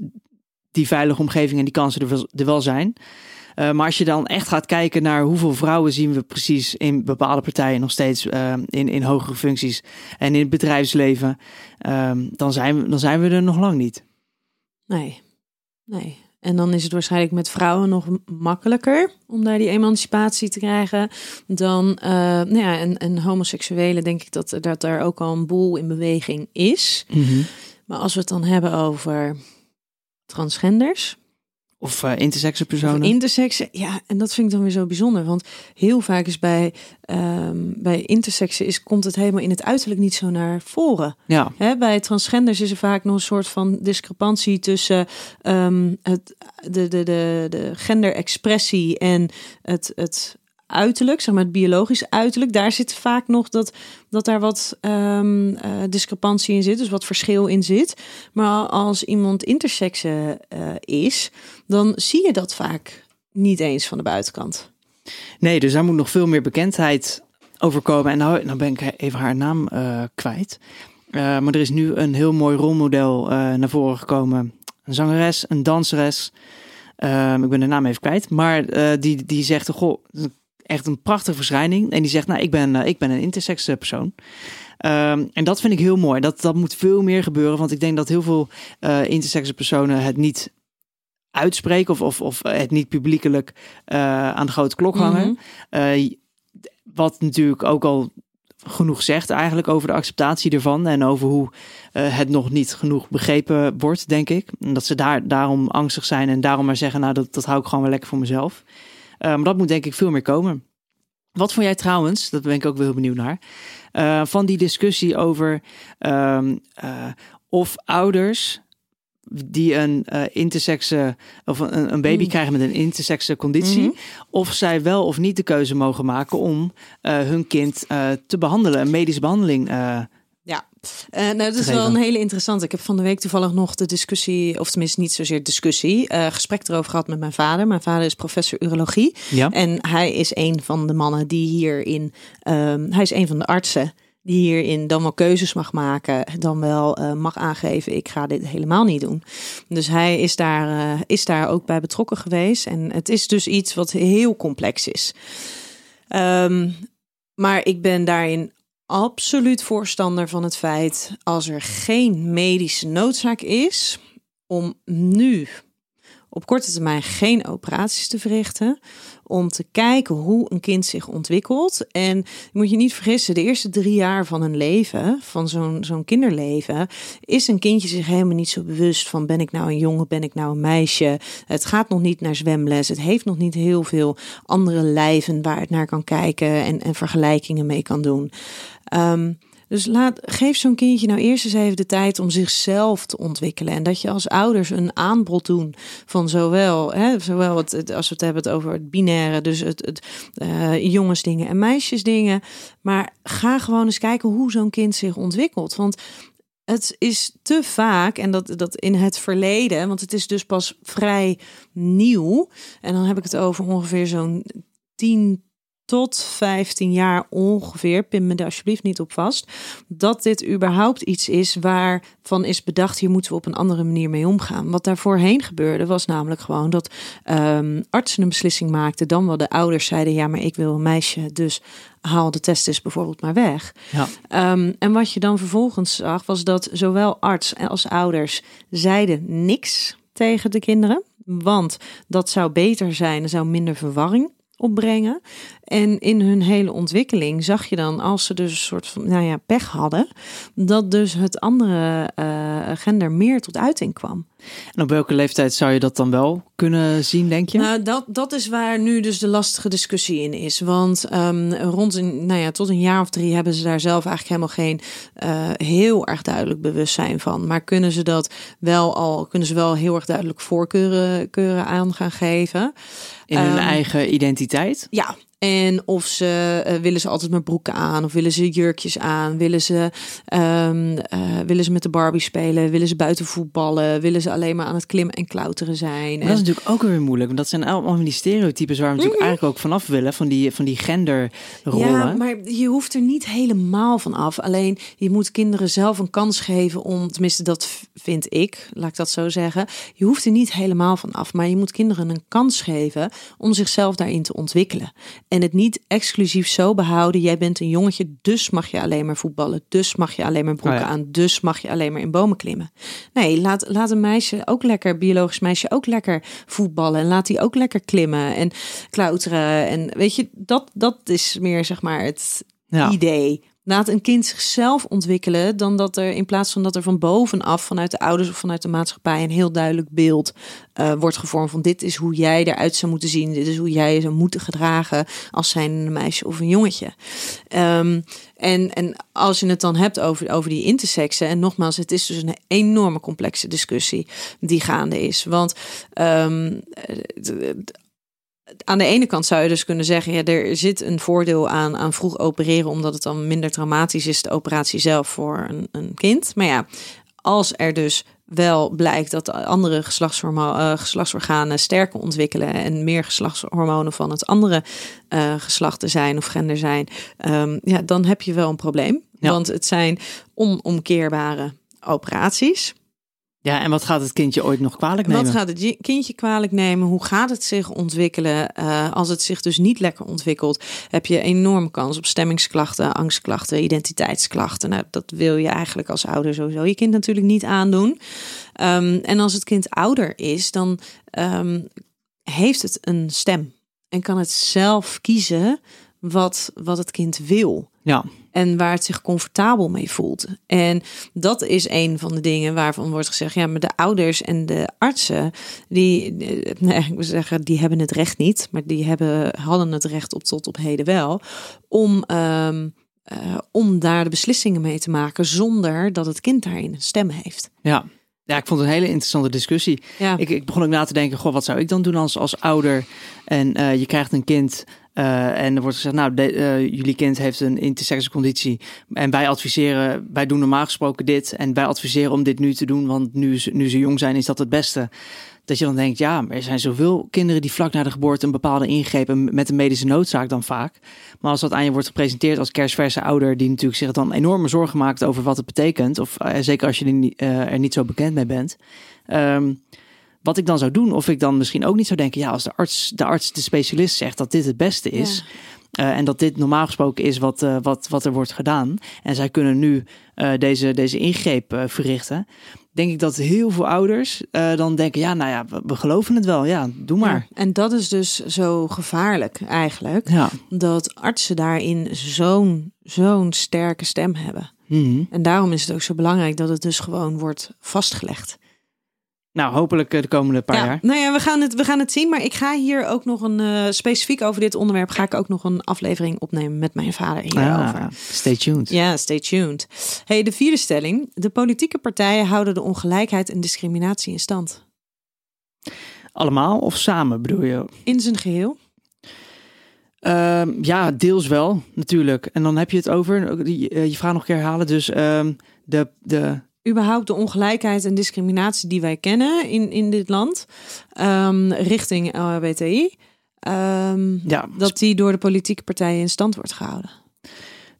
die veilige omgeving en die kansen er wel zijn. Uh, maar als je dan echt gaat kijken naar hoeveel vrouwen zien we precies in bepaalde partijen nog steeds uh, in, in hogere functies en in het bedrijfsleven, uh, dan, zijn we, dan zijn we er nog lang niet. Nee, nee. En dan is het waarschijnlijk met vrouwen nog makkelijker om daar die emancipatie te krijgen dan uh, nou ja, en, en homoseksuelen denk ik dat, dat daar ook al een boel in beweging is. Mm -hmm. Maar als we het dan hebben over transgenders, of uh, intersexe personen. Of intersexe, ja, en dat vind ik dan weer zo bijzonder. Want heel vaak is bij, um, bij intersexe is, komt het helemaal in het uiterlijk niet zo naar voren. Ja. Hè, bij transgenders is er vaak nog een soort van discrepantie tussen um, het, de, de, de, de genderexpressie en het, het uiterlijk, zeg maar het biologisch uiterlijk, daar zit vaak nog dat, dat daar wat um, uh, discrepantie in zit, dus wat verschil in zit. Maar als iemand intersexe uh, is, dan zie je dat vaak niet eens van de buitenkant. Nee, dus daar moet nog veel meer bekendheid over komen. En nou, nou ben ik even haar naam uh, kwijt. maar er is nu een heel mooi rolmodel naar voren gekomen. Een zangeres, een danseres. Um, ik ben de naam even kwijt. Maar die, die zegt, goh, echt een prachtige verschijning. En die zegt, nou, ik ben, uh, ik ben een intersex persoon. Um, en dat vind ik heel mooi. Dat, dat moet veel meer gebeuren. Want ik denk dat heel veel uh, intersexe personen het niet uitspreken of, of, of het niet publiekelijk uh, aan de grote klok hangen. Mm -hmm. wat natuurlijk ook al genoeg zegt eigenlijk over de acceptatie ervan en over hoe het nog niet genoeg begrepen wordt, denk ik. En dat ze daar, daarom angstig zijn en daarom maar zeggen, nou dat, dat hou ik gewoon wel lekker voor mezelf. Uh, maar dat moet denk ik veel meer komen. Wat vond jij trouwens, dat ben ik ook wel heel benieuwd naar, uh, van die discussie over uh, of ouders die een uh, intersexe of een, een baby mm. krijgen met een intersexe conditie, mm -hmm. of zij wel of niet de keuze mogen maken om hun kind te behandelen, een medische behandeling ja, uh, nou, dat is wel een hele interessante. Ik heb van de week toevallig nog de discussie, of tenminste niet zozeer discussie, uh, gesprek erover gehad met mijn vader. Mijn vader is professor urologie. Ja. En hij is een van de mannen die hierin, um, hij is een van de artsen die hierin dan wel keuzes mag maken, dan wel uh, mag aangeven, ik ga dit helemaal niet doen. Dus hij is daar, uh, is daar ook bij betrokken geweest. En het is dus iets wat heel complex is. Um, maar ik ben daarin absoluut voorstander van het feit als er geen medische noodzaak is om nu op korte termijn geen operaties te verrichten. Om te kijken hoe een kind zich ontwikkelt. En moet je niet vergissen, de eerste drie jaar van een leven, van zo'n zo'n kinderleven, is een kindje zich helemaal niet zo bewust van ben ik nou een jongen, ben ik nou een meisje. Het gaat nog niet naar zwemles. Het heeft nog niet heel veel andere lijven waar het naar kan kijken en, en vergelijkingen mee kan doen. Um, Dus laat, geef zo'n kindje nou eerst eens even de tijd om zichzelf te ontwikkelen. En dat je als ouders een aanbod doen van zowel, hè, zowel als we het hebben over het binaire, dus het, het eh, jongensdingen en meisjesdingen. Maar ga gewoon eens kijken hoe zo'n kind zich ontwikkelt. Want het is te vaak, en dat, dat in het verleden, want het is dus pas vrij nieuw. En dan heb ik het over ongeveer zo'n 10 tot 15 jaar ongeveer, pin me er alsjeblieft niet op vast, dat dit überhaupt iets is waarvan is bedacht, hier moeten we op een andere manier mee omgaan. Wat daar voorheen gebeurde was namelijk gewoon dat ehm, artsen een beslissing maakten, dan wel de ouders zeiden, ja, maar ik wil een meisje, dus haal de testis bijvoorbeeld maar weg. Ja. Ehm, en wat je dan vervolgens zag, was dat zowel arts als ouders zeiden niks tegen de kinderen. Want dat zou beter zijn, er zou minder verwarring opbrengen. En in hun hele ontwikkeling zag je dan, als ze dus een soort van nou ja, pech hadden, dat dus het andere eh, gender meer tot uiting kwam. En op welke leeftijd zou je dat dan wel kunnen zien, denk je? Nou, dat, dat is waar nu dus de lastige discussie in is. Want ehm, rond een, nou ja, tot een jaar of drie hebben ze daar zelf eigenlijk helemaal geen eh, heel erg duidelijk bewustzijn van. Maar kunnen ze dat wel al, kunnen ze wel heel erg duidelijk voorkeuren keuren aan gaan geven. In hun ehm, eigen identiteit? Ja, en of ze eh, willen ze altijd maar broeken aan, of willen ze jurkjes aan, willen ze, ehm, eh, willen ze met de Barbie spelen, willen ze buiten voetballen, willen ze alleen maar aan het klimmen en klauteren zijn. Dat is natuurlijk ook weer moeilijk. Want dat zijn allemaal van die stereotypes waar we natuurlijk eigenlijk ook vanaf willen. Van die, van die genderrollen. Ja, maar je hoeft er niet helemaal van af. Alleen je moet kinderen zelf een kans geven om, tenminste dat vind ik, laat ik dat zo zeggen. Je hoeft er niet helemaal van af, maar je moet kinderen een kans geven om zichzelf daarin te ontwikkelen. En het niet exclusief zo behouden. Jij bent een jongetje, dus mag je alleen maar voetballen. Dus mag je alleen maar broeken Oh ja. aan. Dus mag je alleen maar in bomen klimmen. Nee, laat, laat een meisje ook lekker, biologisch meisje ook lekker voetballen. En laat die ook lekker klimmen en klauteren. En weet je, dat, dat is meer zeg maar het Ja. idee. Laat een kind zichzelf ontwikkelen dan dat er in plaats van dat er van bovenaf, vanuit de ouders of vanuit de maatschappij, een heel duidelijk beeld eh, wordt gevormd van dit is hoe jij eruit zou moeten zien, dit is hoe jij je zou moeten gedragen als zijn een meisje of een jongetje. Ehm, en, en als je het dan hebt over, over die intersexen, en nogmaals, het is dus een enorme complexe discussie die gaande is. Want eh, aan de ene kant zou je dus kunnen zeggen, ja, er zit een voordeel aan, aan vroeg opereren, omdat het dan minder traumatisch is, de operatie zelf voor een, een kind. Maar ja, als er dus wel blijkt dat de andere eh, geslachtsorganen sterker ontwikkelen en meer geslachtshormonen van het andere eh, geslacht er zijn of gender zijn, ehm, ja, dan heb je wel een probleem. Ja. Want het zijn onomkeerbare operaties. Ja, en wat gaat het kindje ooit nog kwalijk nemen? Wat gaat het je- kindje kwalijk nemen? Hoe gaat het zich ontwikkelen? Eh, als het zich dus niet lekker ontwikkelt, heb je enorme kans op stemmingsklachten, angstklachten, identiteitsklachten. Nou, dat wil je eigenlijk als ouder sowieso je kind natuurlijk niet aandoen. Ehm, en als het kind ouder is, dan ehm, heeft het een stem en kan het zelf kiezen wat, wat het kind wil Ja, en waar het zich comfortabel mee voelt. En dat is een van de dingen waarvan wordt gezegd: ja, maar de ouders en de artsen, die, eh, nee, ik wil zeggen, die hebben het recht niet, maar die hebben, hadden het recht op tot op heden wel, om, ehm, eh, om daar de beslissingen mee te maken zonder dat het kind daarin een stem heeft. ja. Ja, ik vond het een hele interessante discussie. Ja, Ik, ik begon ook na te denken, goh, wat zou ik dan doen als, als ouder? En eh, je krijgt een kind eh, en er wordt gezegd, nou, de- eh, jullie kind heeft een intersexe conditie. En wij adviseren, wij doen normaal gesproken dit. En wij adviseren om dit nu te doen, want nu, nu ze jong zijn, is dat het beste. Dat je dan denkt, ja, er zijn zoveel kinderen die vlak na de geboorte een bepaalde ingreep met een medische noodzaak dan vaak. Maar als dat aan je wordt gepresenteerd als kerstverse ouder, die natuurlijk zich dan enorme zorgen maakt over wat het betekent, of eh, zeker als je er niet, niet zo bekend mee bent. Ehm, wat ik dan zou doen, of ik dan misschien ook niet zou denken, ja, als de arts, de arts, de specialist zegt dat dit het beste is. eh, en dat dit normaal gesproken is wat, eh, wat, wat er wordt gedaan. En zij kunnen nu eh, deze, deze ingreep verrichten. Denk ik dat heel veel ouders dan denken, ja, nou ja, we, we geloven het wel. Ja, doe maar. Ja, en dat is dus zo gevaarlijk eigenlijk, Ja. dat artsen daarin zo'n zo'n sterke stem hebben. Mhm. En daarom is het ook zo belangrijk dat het dus gewoon wordt vastgelegd. Nou, hopelijk eh, de komende paar ja, jaar. Nou ja, we gaan, het, we gaan het zien. Maar ik ga hier ook nog een, eh, specifiek over dit onderwerp, ga ik ook nog een aflevering opnemen met mijn vader hierover. Ah, stay tuned. Ja, stay tuned. Hey, de vierde stelling. De politieke partijen houden de ongelijkheid en discriminatie in stand. Allemaal of samen bedoel je? In zijn geheel. Ehm, ja, deels wel, natuurlijk. En dan heb je het over, je, eh, je vraag nog een keer herhalen. Dus ehm, de, de, überhaupt de ongelijkheid en discriminatie die wij kennen in, in dit land ehm, richting LHBTI, ehm, ja, dat die door de politieke partijen in stand wordt gehouden.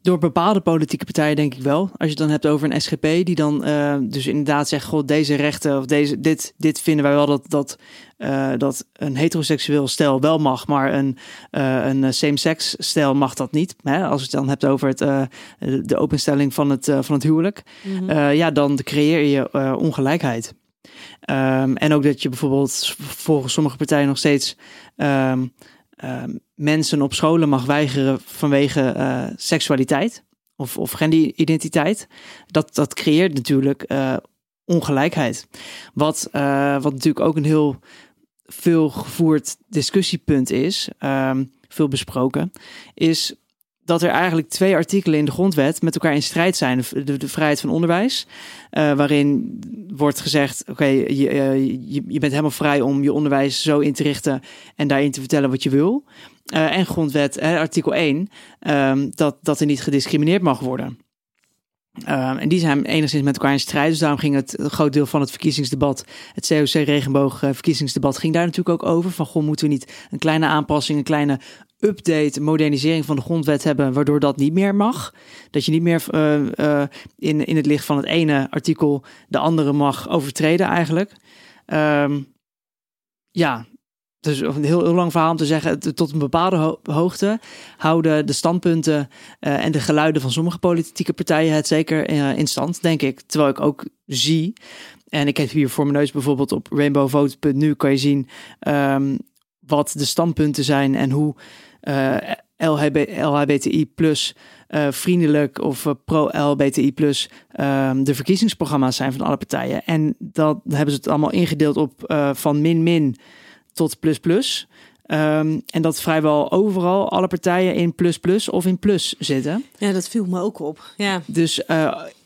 Door bepaalde politieke partijen denk ik wel. Als je het dan hebt over een SGP die dan uh, dus inderdaad zegt... God, deze rechten of deze, dit, dit vinden wij wel dat, dat, uh, dat een heteroseksueel stel wel mag... maar een, uh, een same-sex stel mag dat niet. Hè? Als je het dan hebt over het, de openstelling van het, van het huwelijk... Mm -hmm. ja, dan creëer je ongelijkheid. Um, en ook dat je bijvoorbeeld volgens sommige partijen nog steeds... Um, uh, mensen op scholen mag weigeren vanwege uh, seksualiteit of, of genderidentiteit. Dat, dat creëert natuurlijk uh, ongelijkheid. Wat, uh, wat natuurlijk ook een heel veel gevoerd discussiepunt is, um, veel besproken, is dat er eigenlijk twee artikelen in de grondwet met elkaar in strijd zijn. De, vrijheid van onderwijs, uh, waarin wordt gezegd: oké, okay, je, je, bent helemaal vrij om je onderwijs zo in te richten en daarin te vertellen wat je wil. Uh, en grondwet, artikel 1, um, dat, dat er niet gediscrimineerd mag worden. Um, en die zijn enigszins met elkaar in strijd. Dus daarom ging het een groot deel van het verkiezingsdebat, het COC-regenboog verkiezingsdebat, ging daar natuurlijk ook over. Van goh, moeten we niet een kleine aanpassing, een kleine update, modernisering van de grondwet hebben, waardoor dat niet meer mag. Dat je niet meer uh, uh, in, in het licht van het ene artikel de andere mag overtreden eigenlijk. Um, ja, dus een heel, heel lang verhaal om te zeggen, tot een bepaalde ho hoogte houden de standpunten uh, en de geluiden van sommige politieke partijen het zeker in stand, denk ik. Terwijl ik ook zie, en ik heb hier voor mijn neus bijvoorbeeld op rainbowvote.nu kan je zien um, wat de standpunten zijn en hoe LHB, LHBTI plus uh, vriendelijk of uh, pro-LHBTI plus um, de verkiezingsprogramma's zijn van alle partijen. En dat hebben ze het allemaal ingedeeld op van min-min tot plus-plus. Um, en dat vrijwel overal alle partijen in plus-plus of in plus zitten. Ja, dat viel me ook op. Ja. Dus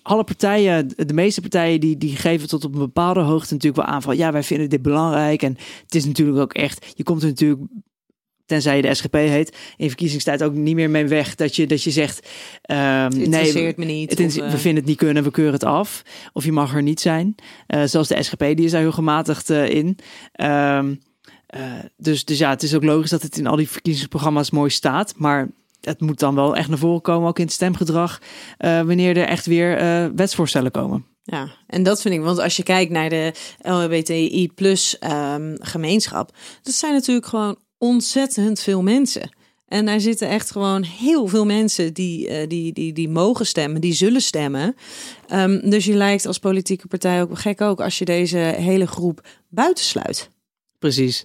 alle partijen, de meeste partijen, die, die geven tot op een bepaalde hoogte natuurlijk wel aan van ja, wij vinden dit belangrijk. En het is natuurlijk ook echt, je komt er natuurlijk tenzij je de SGP heet, in verkiezingstijd ook niet meer mee weg dat je, dat je zegt: um, het interesseert nee, me niet. Het of, uh... we vinden het niet kunnen, we keuren het af. Of je mag er niet zijn. Uh, zoals de SGP, die is daar heel gematigd uh, in. Um, dus, dus ja, het is ook logisch dat het in al die verkiezingsprogramma's mooi staat. Maar het moet dan wel echt naar voren komen, ook in het stemgedrag, wanneer er echt weer wetsvoorstellen komen. Ja, en dat vind ik, want als je kijkt naar de LHBTI plus um, gemeenschap, dat zijn natuurlijk gewoon ontzettend veel mensen. En daar zitten echt gewoon heel veel mensen die, uh, die, die, die mogen stemmen, die zullen stemmen. Um, dus je lijkt als politieke partij ook gek ook als je deze hele groep buitensluit. Precies.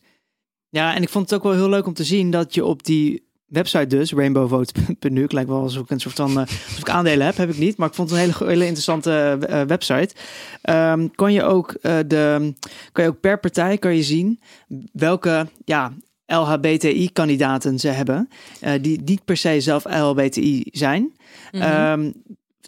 Ja, en ik vond het ook wel heel leuk om te zien dat je op die website dus, rainbowvote.nu, ik lijkt wel alsof ik een soort van, uh, ik aandelen heb, heb ik niet, maar ik vond het een hele, hele interessante uh, website. Um, kan je ook de, kan je ook per partij kan je zien welke, ja, LHBTI-kandidaten ze hebben, uh, die niet per se zelf LHBTI zijn. Mm -hmm. um,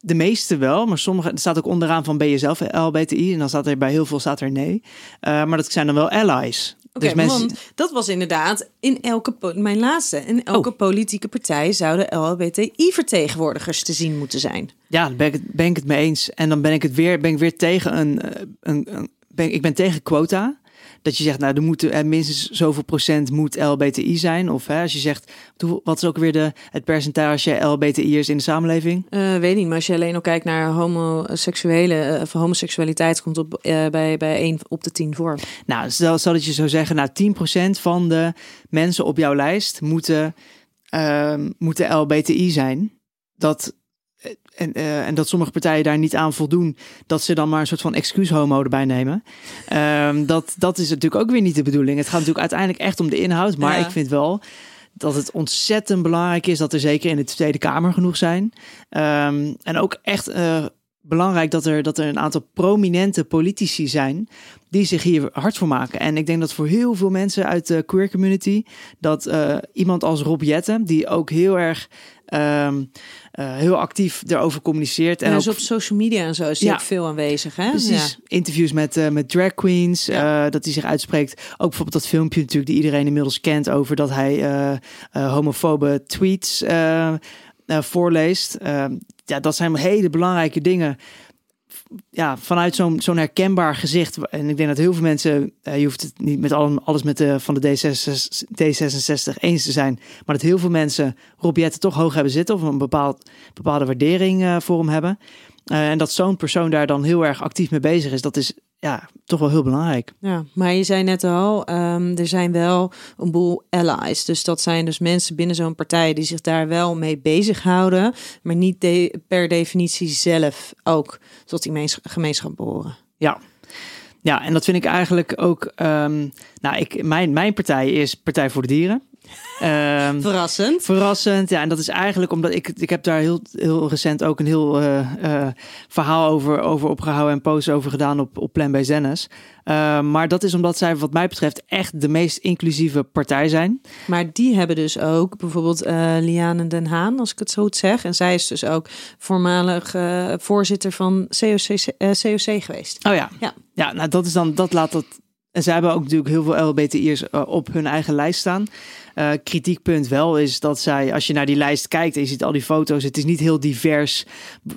de meeste wel, maar sommige, er staat ook onderaan van ben je zelf LHBTI en dan staat er bij heel veel staat er nee. Uh, maar dat zijn dan wel allies. Oké, okay, dus mensen... want dat was inderdaad in elke, mijn laatste, in elke oh. politieke partij zouden LHBTI-vertegenwoordigers te zien moeten zijn. Ja, daar ben ik, ben ik het mee eens. En dan ben ik het weer, ben ik weer tegen een, een, een ben, ik ben tegen quota dat je zegt, nou, er moeten er minstens zoveel procent moet LBTI zijn. Of hè, als je zegt, wat is ook weer de, het percentage LBTI'ers in de samenleving? Uh, weet niet, maar als je alleen al kijkt naar homoseksuele, of homoseksualiteit komt op, uh, bij, bij 1 op de 10 voor. Nou, stel, stel dat je zou zeggen, nou, 10% van de mensen op jouw lijst moeten, uh, moeten LBTI zijn. Dat en, uh, en dat sommige partijen daar niet aan voldoen, dat ze dan maar een soort van excuus-homo erbij nemen. Um, dat, dat is natuurlijk ook weer niet de bedoeling. Het gaat natuurlijk uiteindelijk echt om de inhoud, maar ja. ik vind wel dat het ontzettend belangrijk is dat er zeker in de Tweede Kamer genoeg zijn. Um, en ook echt uh, belangrijk dat er, dat er een aantal prominente politici zijn die zich hier hard voor maken. En ik denk dat voor heel veel mensen uit de queer community, dat uh, iemand als Rob Jetten, die ook heel erg um, uh, heel actief erover communiceert. En, en ook, op social media en zo is hij ja, ook veel aanwezig. Hè? Precies. Ja. Interviews met, uh, met drag queens, ja. dat hij zich uitspreekt. Ook bijvoorbeeld dat filmpje natuurlijk die iedereen inmiddels kent over dat hij homofobe tweets voorleest. Ehm, ja, dat zijn hele belangrijke dingen ja, vanuit zo'n zo'n herkenbaar gezicht. En ik denk dat heel veel mensen, uh, je hoeft het niet met alles met van de D66, D66 eens te zijn. Maar dat heel veel mensen Rob toch hoog hebben zitten of een bepaald, bepaalde waardering uh, voor hem hebben. Uh, en dat zo'n persoon daar dan heel erg actief mee bezig is, dat is ja, toch wel heel belangrijk. Ja, maar je zei net al, um, er zijn wel een boel allies. Dus dat zijn dus mensen binnen zo'n partij die zich daar wel mee bezighouden, maar niet de, per definitie zelf ook tot die gemeenschap behoren. Ja. Ja, en dat vind ik eigenlijk ook. Um, nou, ik, mijn, mijn partij is Partij voor de Dieren. Um, verrassend. Verrassend, ja. En dat is eigenlijk omdat ik, ik heb daar heel, heel recent ook een heel uh, uh, verhaal over, over opgehouden en posts over gedaan op, op Plan B Zennis. Uh, maar dat is omdat zij, wat mij betreft, echt de meest inclusieve partij zijn. Maar die hebben dus ook bijvoorbeeld Liane Den Haan, als ik het zo goed zeg. En zij is dus ook voormalig voorzitter van COC, COC geweest. Oh ja. Ja, ja nou dat is dan, dat laat dat. En zij hebben ook natuurlijk heel veel LBTI'ers op hun eigen lijst staan. Uh, kritiekpunt wel is dat zij, als je naar die lijst kijkt en je ziet al die foto's, het is niet heel divers.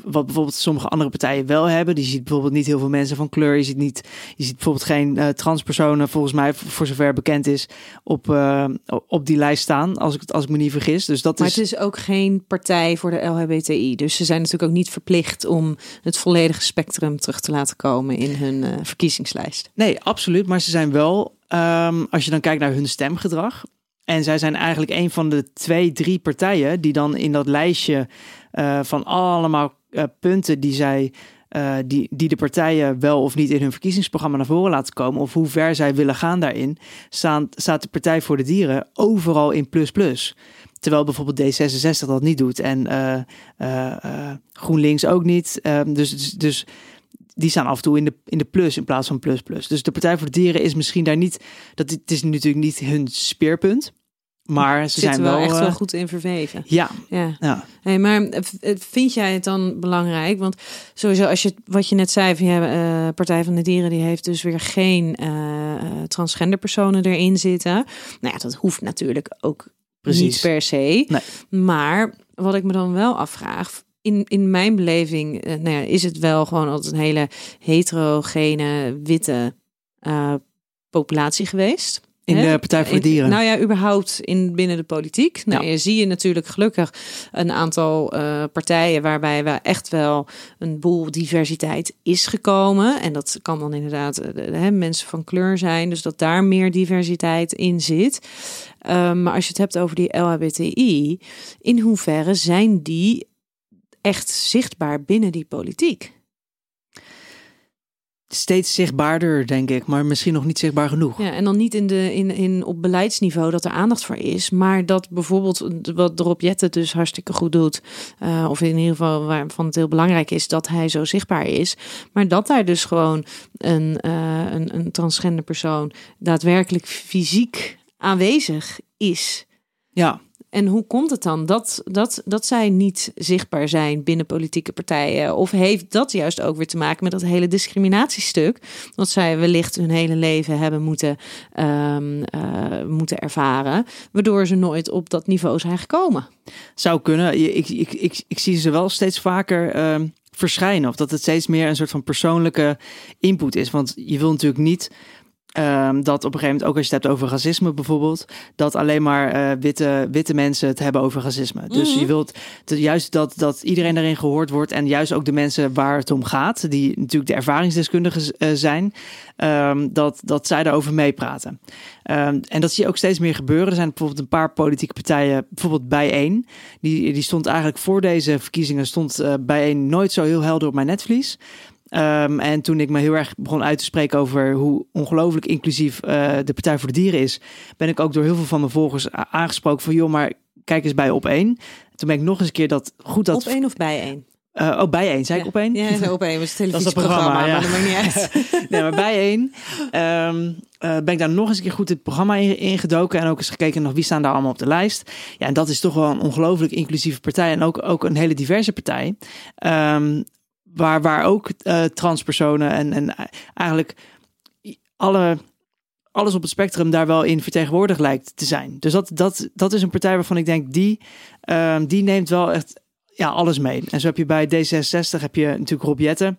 Wat bijvoorbeeld sommige andere partijen wel hebben. Die ziet bijvoorbeeld niet heel veel mensen van kleur. Je ziet, niet, je ziet bijvoorbeeld geen uh, transpersonen, volgens mij, voor zover bekend is, op, uh, op die lijst staan. Als ik, als ik me niet vergis. Dus dat maar is... het is ook geen partij voor de LHBTI. Dus ze zijn natuurlijk ook niet verplicht om het volledige spectrum terug te laten komen in hun verkiezingslijst. Nee, absoluut. Maar ze zijn wel, um, als je dan kijkt naar hun stemgedrag. En zij zijn eigenlijk een van de twee, drie partijen die dan in dat lijstje uh, van allemaal uh, punten die zij. Uh, die, die de partijen wel of niet in hun verkiezingsprogramma naar voren laten komen, of hoe ver zij willen gaan daarin, staan, staat de Partij voor de Dieren overal in plus plus. Terwijl bijvoorbeeld D66 dat niet doet en GroenLinks ook niet. Ehm, dus, dus, dus die staan af en toe in de, in de plus in plaats van plus plus. Dus de Partij voor de Dieren is misschien daar niet. Dat het is natuurlijk niet hun speerpunt. Maar ze zijn wel, wel echt uh, wel goed in verweven. Ja. ja. ja. Hey, maar vind jij het dan belangrijk? Want sowieso, als je wat je net zei van ja, uh, Partij van de Dieren, die heeft dus weer geen uh, transgender personen erin zitten. Nou ja, dat hoeft natuurlijk ook Precies. niet per se. Nee. Maar wat ik me dan wel afvraag, in, in mijn beleving uh, nou ja, is het wel gewoon altijd een hele heterogene, witte uh, populatie geweest. In de Partij voor de Dieren? nou ja, überhaupt in, binnen de politiek. Nou, ja. je zie je natuurlijk gelukkig een aantal uh, partijen waarbij we echt wel een boel diversiteit is gekomen. En dat kan dan inderdaad uh, mensen van kleur zijn, dus dat daar meer diversiteit in zit. Um, maar als je het hebt over die LHBTI, in hoeverre zijn die echt zichtbaar binnen die politiek? Steeds zichtbaarder, denk ik, maar misschien nog niet zichtbaar genoeg. Ja, en dan niet in de, in, in, op beleidsniveau dat er aandacht voor is, maar dat bijvoorbeeld wat Rob Jetten dus hartstikke goed doet, uh, of in ieder geval waarvan het heel belangrijk is dat hij zo zichtbaar is, maar dat daar dus gewoon een, uh, een, een transgender persoon daadwerkelijk fysiek aanwezig is. Ja. En hoe komt het dan dat, dat, dat zij niet zichtbaar zijn binnen politieke partijen? Of heeft dat juist ook weer te maken met dat hele discriminatiestuk? Dat zij wellicht hun hele leven hebben moeten, um, uh, moeten ervaren, waardoor ze nooit op dat niveau zijn gekomen. Zou kunnen. Ik, ik, ik, ik zie ze wel steeds vaker. Uh, verschijnen. Of dat het steeds meer een soort van persoonlijke input is. Want je wil natuurlijk niet Um, dat op een gegeven moment, ook als je het hebt over racisme bijvoorbeeld, dat alleen maar uh, witte, witte mensen het hebben over racisme. Mm -hmm. Dus je mhm. wilt te, juist dat, dat iedereen daarin gehoord wordt en juist ook de mensen waar het om gaat, die natuurlijk de ervaringsdeskundigen uh, zijn, um, dat, dat zij daarover meepraten. Um, en dat zie je ook steeds meer gebeuren. Er zijn bijvoorbeeld een paar politieke partijen, bijvoorbeeld bijeen, die, die stond eigenlijk voor deze verkiezingen, stond uh, bijeen nooit zo heel helder op mijn netvlies. Um, en toen ik me heel erg begon uit te spreken over hoe ongelooflijk inclusief uh, de Partij voor de Dieren is, ben ik ook door heel veel van mijn volgers aangesproken van joh, maar kijk eens bij op één. Toen ben ik nog eens een keer dat goed dat. Op één of bij één? Eh, oh, bijeen. Zei ik op één? Ja, op één. Dat is het televisieprogramma, ja. maar dat maakt niet uit. nee, maar bijeen ehm, eh, ben ik daar nog eens een keer goed het programma in, ingedoken. En ook eens gekeken nog wie staan daar allemaal op de lijst. Ja, en dat is toch wel een ongelooflijk inclusieve partij. En ook, ook een hele diverse partij. Ehm, waar, waar ook eh, transpersonen en, en eigenlijk alle, alles op het spectrum daar wel in vertegenwoordigd lijkt te zijn. Dus dat, dat, dat is een partij waarvan ik denk, die, ehm, die neemt wel echt ja, alles mee. En zo heb je bij D66 heb je natuurlijk Rob Jetten.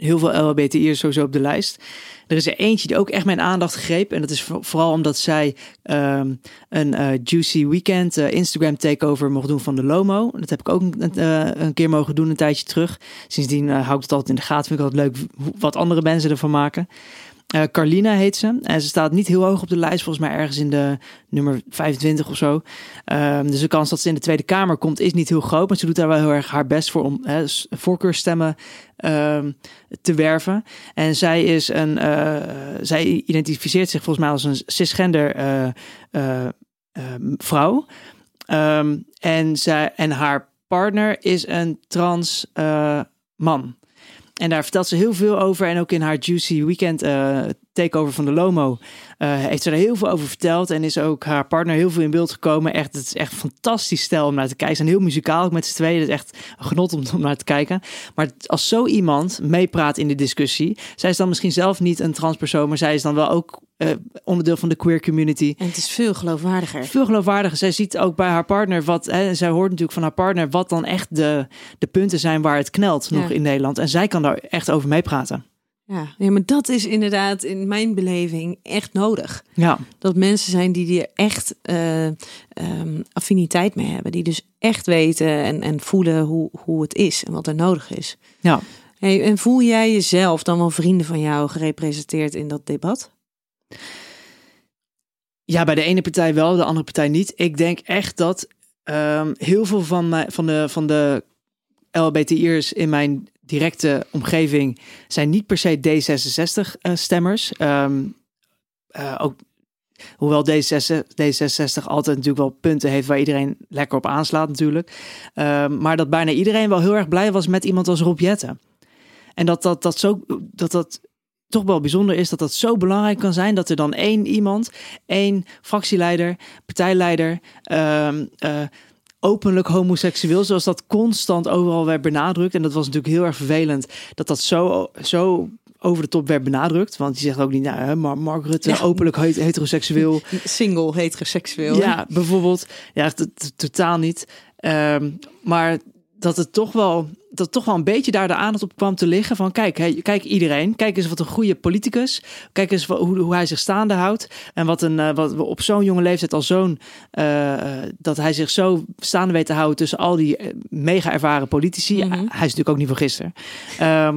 Heel veel LHBTI'ers sowieso op de lijst. Er is er eentje die ook echt mijn aandacht greep. En dat is voor- vooral omdat zij ehm, een eh, Juicy Weekend eh, Instagram takeover mocht doen van de Lomo. Dat heb ik ook een, eh, een keer mogen doen een tijdje terug. Sindsdien hou ik het altijd in de gaten. Vind ik altijd leuk wat andere mensen ervan maken. Eh, Carlina heet ze. En ze staat niet heel hoog op de lijst. Volgens mij ergens in de nummer 25 of zo. Ehm, dus de kans dat ze in de Tweede Kamer komt is niet heel groot. Maar ze doet daar wel heel erg haar best voor om hè, voorkeurstemmen ehm, te werven. En zij is een. eh, zij identificeert zich volgens mij als een cisgender eh, vrouw. Ehm, en, zij, en haar partner is een trans man. En daar vertelt ze heel veel over. En ook in haar Juicy Weekend eh, takeover van de Lomo eh, heeft ze er heel veel over verteld. En is ook haar partner heel veel in beeld gekomen. Echt, het is echt fantastisch stijl om naar te kijken. Ze zijn heel muzikaal ook met z'n tweeën. Het is echt een genot om, om naar te kijken. Maar als zo iemand meepraat in de discussie. Zij is dan misschien zelf niet een transpersoon. Maar zij is dan wel ook eh, onderdeel van de queer community. En het is veel geloofwaardiger. Veel geloofwaardiger. Zij ziet ook bij haar partner wat. Hè, zij hoort natuurlijk van haar partner wat dan echt de, de punten zijn waar het knelt nog in Nederland. En zij kan daar echt over meepraten. Ja. ja, maar dat is inderdaad in mijn beleving echt nodig. Ja, Dat mensen zijn die er echt ehm, affiniteit mee hebben. Die dus echt weten en, en voelen hoe, hoe het is en wat er nodig is. ja. Hey, en voel jij jezelf dan wel vrienden van jou gerepresenteerd in dat debat? Ja, bij de ene partij wel, de andere partij niet. Ik denk echt dat ehm, heel veel van, mijn, van de, van de LHBTI'ers in mijn directe omgeving zijn niet per se D66-stemmers. Ehm, eh, ook, hoewel D66, D66 altijd natuurlijk wel punten heeft waar iedereen lekker op aanslaat natuurlijk. Ehm, maar dat bijna iedereen wel heel erg blij was met iemand als Rob Jetten. En dat dat, dat, zo, dat dat toch wel bijzonder is dat dat zo belangrijk kan zijn dat er dan één iemand, één fractieleider, partijleider, ehm, eh, openlijk homoseksueel, zoals dat constant overal werd benadrukt. En dat was natuurlijk heel erg vervelend dat dat zo, zo over de top werd benadrukt. Want die zegt ook niet, nou, maar Mark Rutte, Ja. openlijk he- heteroseksueel. Single, heteroseksueel. Ja, bijvoorbeeld. Ja, totaal niet. Ehm, maar dat het toch wel, dat toch wel een beetje daar de aandacht op kwam te liggen. Van kijk, hey, kijk iedereen. Kijk eens wat een goede politicus. Kijk eens wat, hoe, hoe hij zich staande houdt. En wat een eh, wat we op zo'n jonge leeftijd al zo'n eh, dat hij zich zo staande weet te houden tussen al die eh, mega ervaren politici. Mhm. Hij is natuurlijk ook niet van gisteren. Ehm,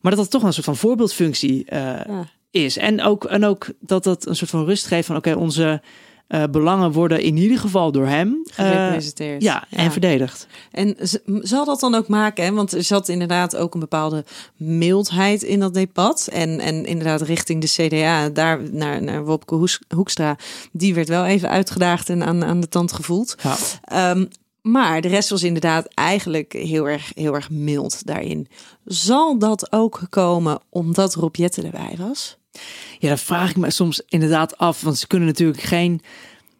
maar dat dat toch een soort van voorbeeldfunctie Ja. is. En ook, en ook dat dat een soort van rust geeft van oké, onze eh, belangen worden in ieder geval door hem eh, Gerepresenteerd. ja, en verdedigd. En zal dat dan ook maken, hè? want er zat inderdaad ook een bepaalde mildheid in dat debat. En, en inderdaad richting de CDA, daar naar, naar Wopke Hoekstra, die werd wel even uitgedaagd en aan, aan de tand gevoeld. Ja. Ehm, maar de rest was inderdaad eigenlijk heel erg, heel erg mild daarin. Zal dat ook komen omdat Rob Jetten erbij was? Ja, dat vraag ik me soms inderdaad af. Want ze kunnen natuurlijk geen.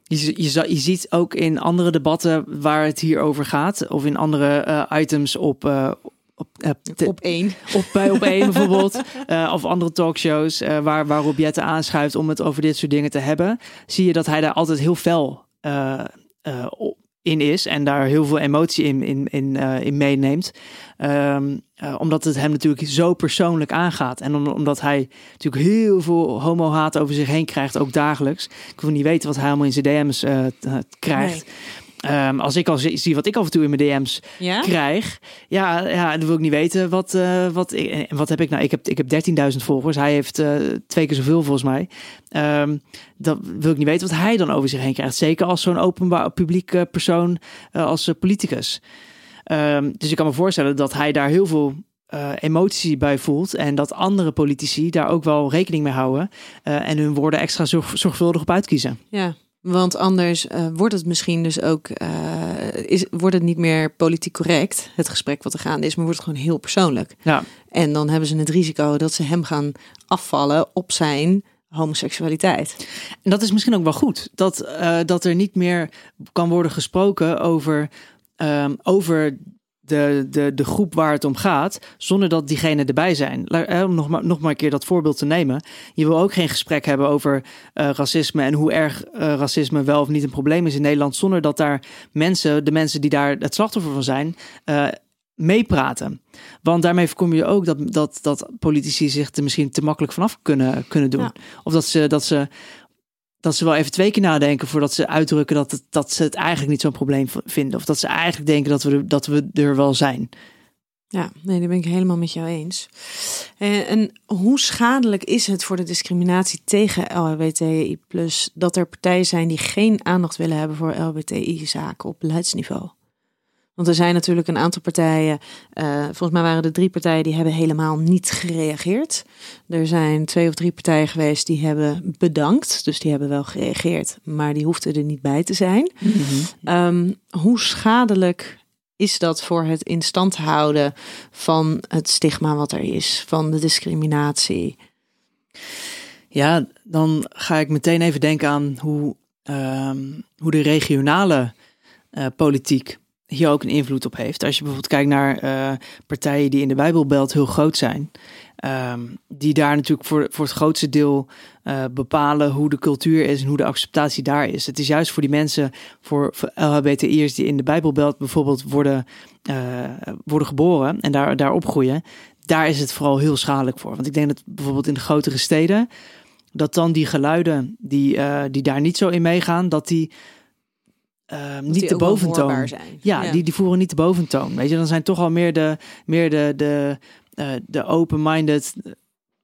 Je, je, je ziet ook in andere debatten waar het hier over gaat, of in andere eh, items op. eh, op, eh, te- Op één. op, bij op één bijvoorbeeld, of andere talkshows waar, waar Rob Jetten aanschuift om het over dit soort dingen te hebben, zie je dat hij daar altijd heel fel in is en daar heel veel emotie in, in, in, in meeneemt. Ehm, eh, omdat het hem natuurlijk zo persoonlijk aangaat. En om- omdat hij natuurlijk heel veel homo-haat over zich heen krijgt, ook dagelijks. Ik wil niet weten wat hij allemaal in zijn DM's eh, eh, krijgt. Ehm, als ik al zie, zie wat ik af en toe in mijn DM's Ja? krijg, ja, ja, dan wil ik niet weten wat, wat, ik, wat heb ik nou? Ik heb, ik heb 13.000 volgers. Hij heeft twee keer zoveel volgens mij. Ehm, dan wil ik niet weten wat hij dan over zich heen krijgt. Zeker als zo'n openbaar publiek persoon als politicus. Ehm, dus ik kan me voorstellen dat hij daar heel veel eh, emotie bij voelt. En dat andere politici daar ook wel rekening mee houden. eh, en hun woorden extra zorg- zorgvuldig op uitkiezen. Ja. Want anders uh, wordt het misschien dus ook, is, wordt het niet meer politiek correct, het gesprek wat er gaande is, maar wordt het gewoon heel persoonlijk. Ja. En dan hebben ze het risico dat ze hem gaan afvallen op zijn homoseksualiteit. En dat is misschien ook wel goed, dat, uh, dat er niet meer kan worden gesproken over, um, over de, de, de groep waar het om gaat, zonder dat diegenen erbij zijn. Om nog maar, nog maar een keer dat voorbeeld te nemen. Je wil ook geen gesprek hebben over uh, racisme en hoe erg uh, racisme wel of niet een probleem is in Nederland, zonder dat daar mensen, de mensen die daar het slachtoffer van zijn, uh, meepraten. Want daarmee voorkom je ook dat, dat, dat politici zich er misschien te makkelijk vanaf kunnen, kunnen doen. Ja. Of dat ze, dat ze dat ze wel even twee keer nadenken voordat ze uitdrukken dat, dat ze het eigenlijk niet zo'n probleem vinden. Of dat ze eigenlijk denken dat we, dat we er wel zijn. Ja, nee, daar ben ik helemaal met jou eens. En, en hoe schadelijk is het voor de discriminatie tegen LHBTI dat er partijen zijn die geen aandacht willen hebben voor LHBTI-zaken op beleidsniveau? Want er zijn natuurlijk een aantal partijen, uh, volgens mij waren er drie partijen die hebben helemaal niet gereageerd. Er zijn twee of drie partijen geweest die hebben bedankt, dus die hebben wel gereageerd, maar die hoefden er niet bij te zijn. Mm -hmm. um, hoe schadelijk is dat voor het in stand houden van het stigma wat er is, van de discriminatie? Ja, dan ga ik meteen even denken aan hoe, um, hoe de regionale uh, politiek hier ook een invloed op heeft. Als je bijvoorbeeld kijkt naar uh, partijen die in de Bijbelbelt heel groot zijn, um, die daar natuurlijk voor, voor het grootste deel uh, bepalen hoe de cultuur is en hoe de acceptatie daar is. Het is juist voor die mensen, voor, voor LHBTI'ers die in de Bijbelbelt bijvoorbeeld worden, uh, worden geboren en daar, daar opgroeien, daar is het vooral heel schadelijk voor. Want ik denk dat bijvoorbeeld in de grotere steden, dat dan die geluiden die, die daar niet zo in meegaan, dat die uh, niet de boventoon. Zijn. Ja, ja, Die, die voeren niet de boventoon. Weet je, dan zijn toch al meer de, meer de, de, uh, de open-minded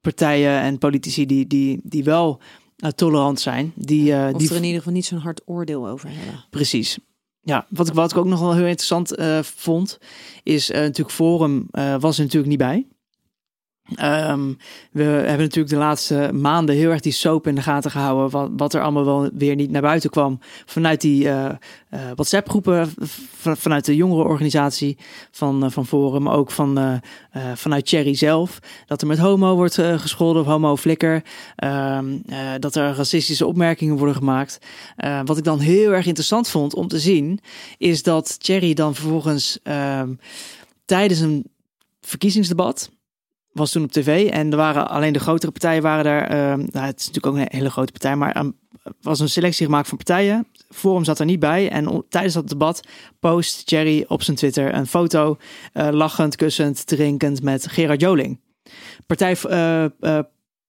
partijen en politici die, die, die wel uh, tolerant zijn. Die, uh, of die er in ieder geval niet zo'n hard oordeel over hebben. Precies. Ja, wat ik, wat ik ook nog wel heel interessant vond, is natuurlijk Forum was er natuurlijk niet bij. Um, we hebben natuurlijk de laatste maanden heel erg die soap in de gaten gehouden. Wat, wat er allemaal wel weer niet naar buiten kwam. Vanuit die uh, uh, WhatsApp-groepen, vanuit de jongerenorganisatie van, uh, van Forum, maar ook van, vanuit Cherry zelf. Dat er met homo wordt gescholden of homo-flikker. Um, dat er racistische opmerkingen worden gemaakt. wat ik dan heel erg interessant vond om te zien, is dat Cherry dan vervolgens um, tijdens een verkiezingsdebat was toen op tv en er waren alleen de grotere partijen waren daar. Uh, nou, het is natuurlijk ook een hele grote partij, maar er was een selectie gemaakt van partijen. Forum zat er niet bij en tijdens dat debat post Jerry op zijn Twitter een foto uh, lachend, kussend, drinkend met Gerard Joling. Partij, uh,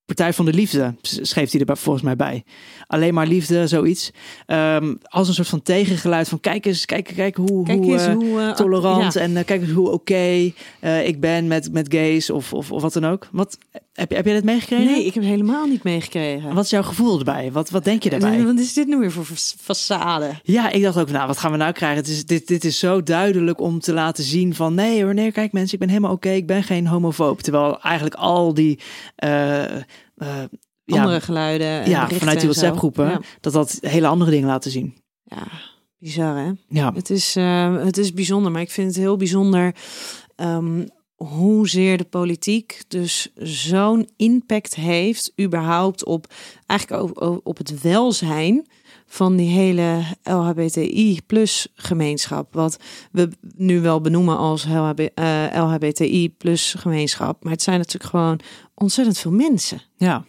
Partij van de Liefde schreef hij er volgens mij bij. Alleen maar liefde, zoiets. Um, als een soort van tegengeluid van kijk eens, kijk, kijk hoe, kijk hoe, eens uh, hoe uh, tolerant ja. en uh, kijk eens hoe oké okay, ik ben met, met gays of, of, of wat dan ook. Wat, heb, heb jij dat meegekregen? Nee, ik heb helemaal niet meegekregen. Wat is jouw gevoel erbij? Wat, wat denk je daarbij? Wat is dit nu weer voor façade? Ja, ik dacht ook, nou, wat gaan we nou krijgen? Het is, dit, dit is zo duidelijk om te laten zien van nee hoor, nee, kijk mensen, ik ben helemaal oké, okay, ik ben geen homofoob. Terwijl eigenlijk al die andere ja, geluiden. ja, vanuit die WhatsApp-groepen, ja. dat dat hele andere dingen laten zien. Ja, bizar hè? Ja. Het is, uh, het is bijzonder, maar ik vind het heel bijzonder um, hoezeer de politiek dus zo'n impact heeft, überhaupt op eigenlijk op, op het welzijn van die hele LHBTI plus gemeenschap. Wat we nu wel benoemen als LHB, uh, LHBTI plus gemeenschap. Maar het zijn natuurlijk gewoon ontzettend veel mensen. Ja.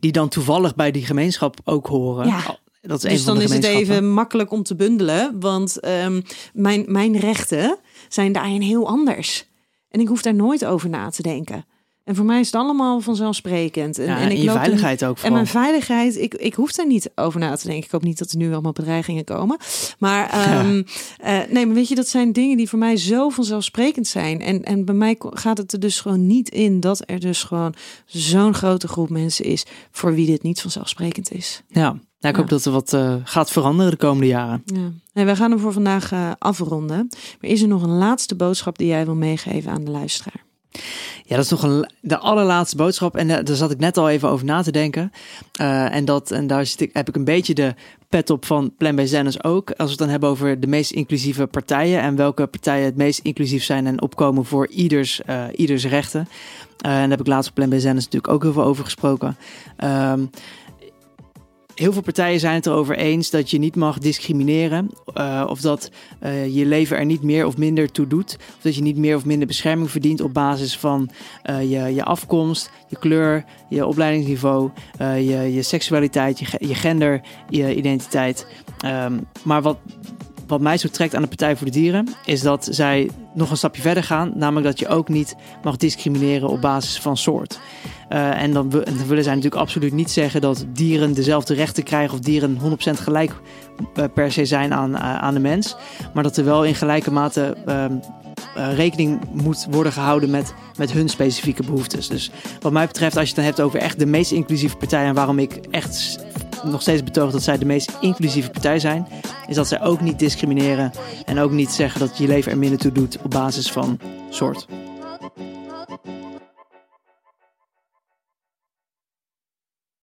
Die dan toevallig bij die gemeenschap ook horen. Ja. Dat is dus dan is het even makkelijk om te bundelen. Want um, mijn, mijn rechten zijn daarin heel anders. En ik hoef daar nooit over na te denken. En voor mij is het allemaal vanzelfsprekend. En, ja, en ik je loop veiligheid in, ook En mijn veiligheid, ik, ik hoef daar niet over na te denken. Ik hoop niet dat er nu allemaal bedreigingen komen. Maar, um, uh, nee, maar weet je, dat zijn dingen die voor mij zo vanzelfsprekend zijn. En, en bij mij gaat het er dus gewoon niet in dat er dus gewoon zo'n grote groep mensen is voor wie dit niet vanzelfsprekend is. Ja, nou, ik hoop dat er wat uh, gaat veranderen de komende jaren. Ja. En wij gaan hem voor vandaag uh, afronden. Maar is er nog een laatste boodschap die jij wil meegeven aan de luisteraar? Ja, dat is toch een, de allerlaatste boodschap. En eh, daar zat ik net al even over na te denken. Uh, en, dat, en daar heb ik een beetje de pet op van Plan B ook. Als we het dan hebben over de meest inclusieve partijen. En welke partijen het meest inclusief zijn en opkomen voor ieders, uh, ieders rechten. en daar heb ik laatst op Plan B natuurlijk ook heel veel over gesproken. Um, Heel veel partijen zijn het erover eens dat je niet mag discrimineren. Uh, of dat uh, je leven er niet meer of minder toe doet. Of dat je niet meer of minder bescherming verdient op basis van uh, je, je afkomst, je kleur, je opleidingsniveau, je, je seksualiteit, je, je gender, je identiteit. Um, maar wat, wat mij zo trekt aan de Partij voor de Dieren, is dat zij nog een stapje verder gaan. Namelijk dat je ook niet mag discrimineren op basis van soort. Uh, en dan, willen zij natuurlijk absoluut niet zeggen dat dieren dezelfde rechten krijgen of dieren 100% gelijk uh, per se zijn aan, uh, aan de mens. Maar dat er wel in gelijke mate rekening moet worden gehouden met, met hun specifieke behoeftes. Dus wat mij betreft, als je het dan hebt over echt de meest inclusieve partij en waarom ik echt nog steeds betoog dat zij de meest inclusieve partij zijn, is dat zij ook niet discrimineren en ook niet zeggen dat je leven er minder toe doet op basis van soort.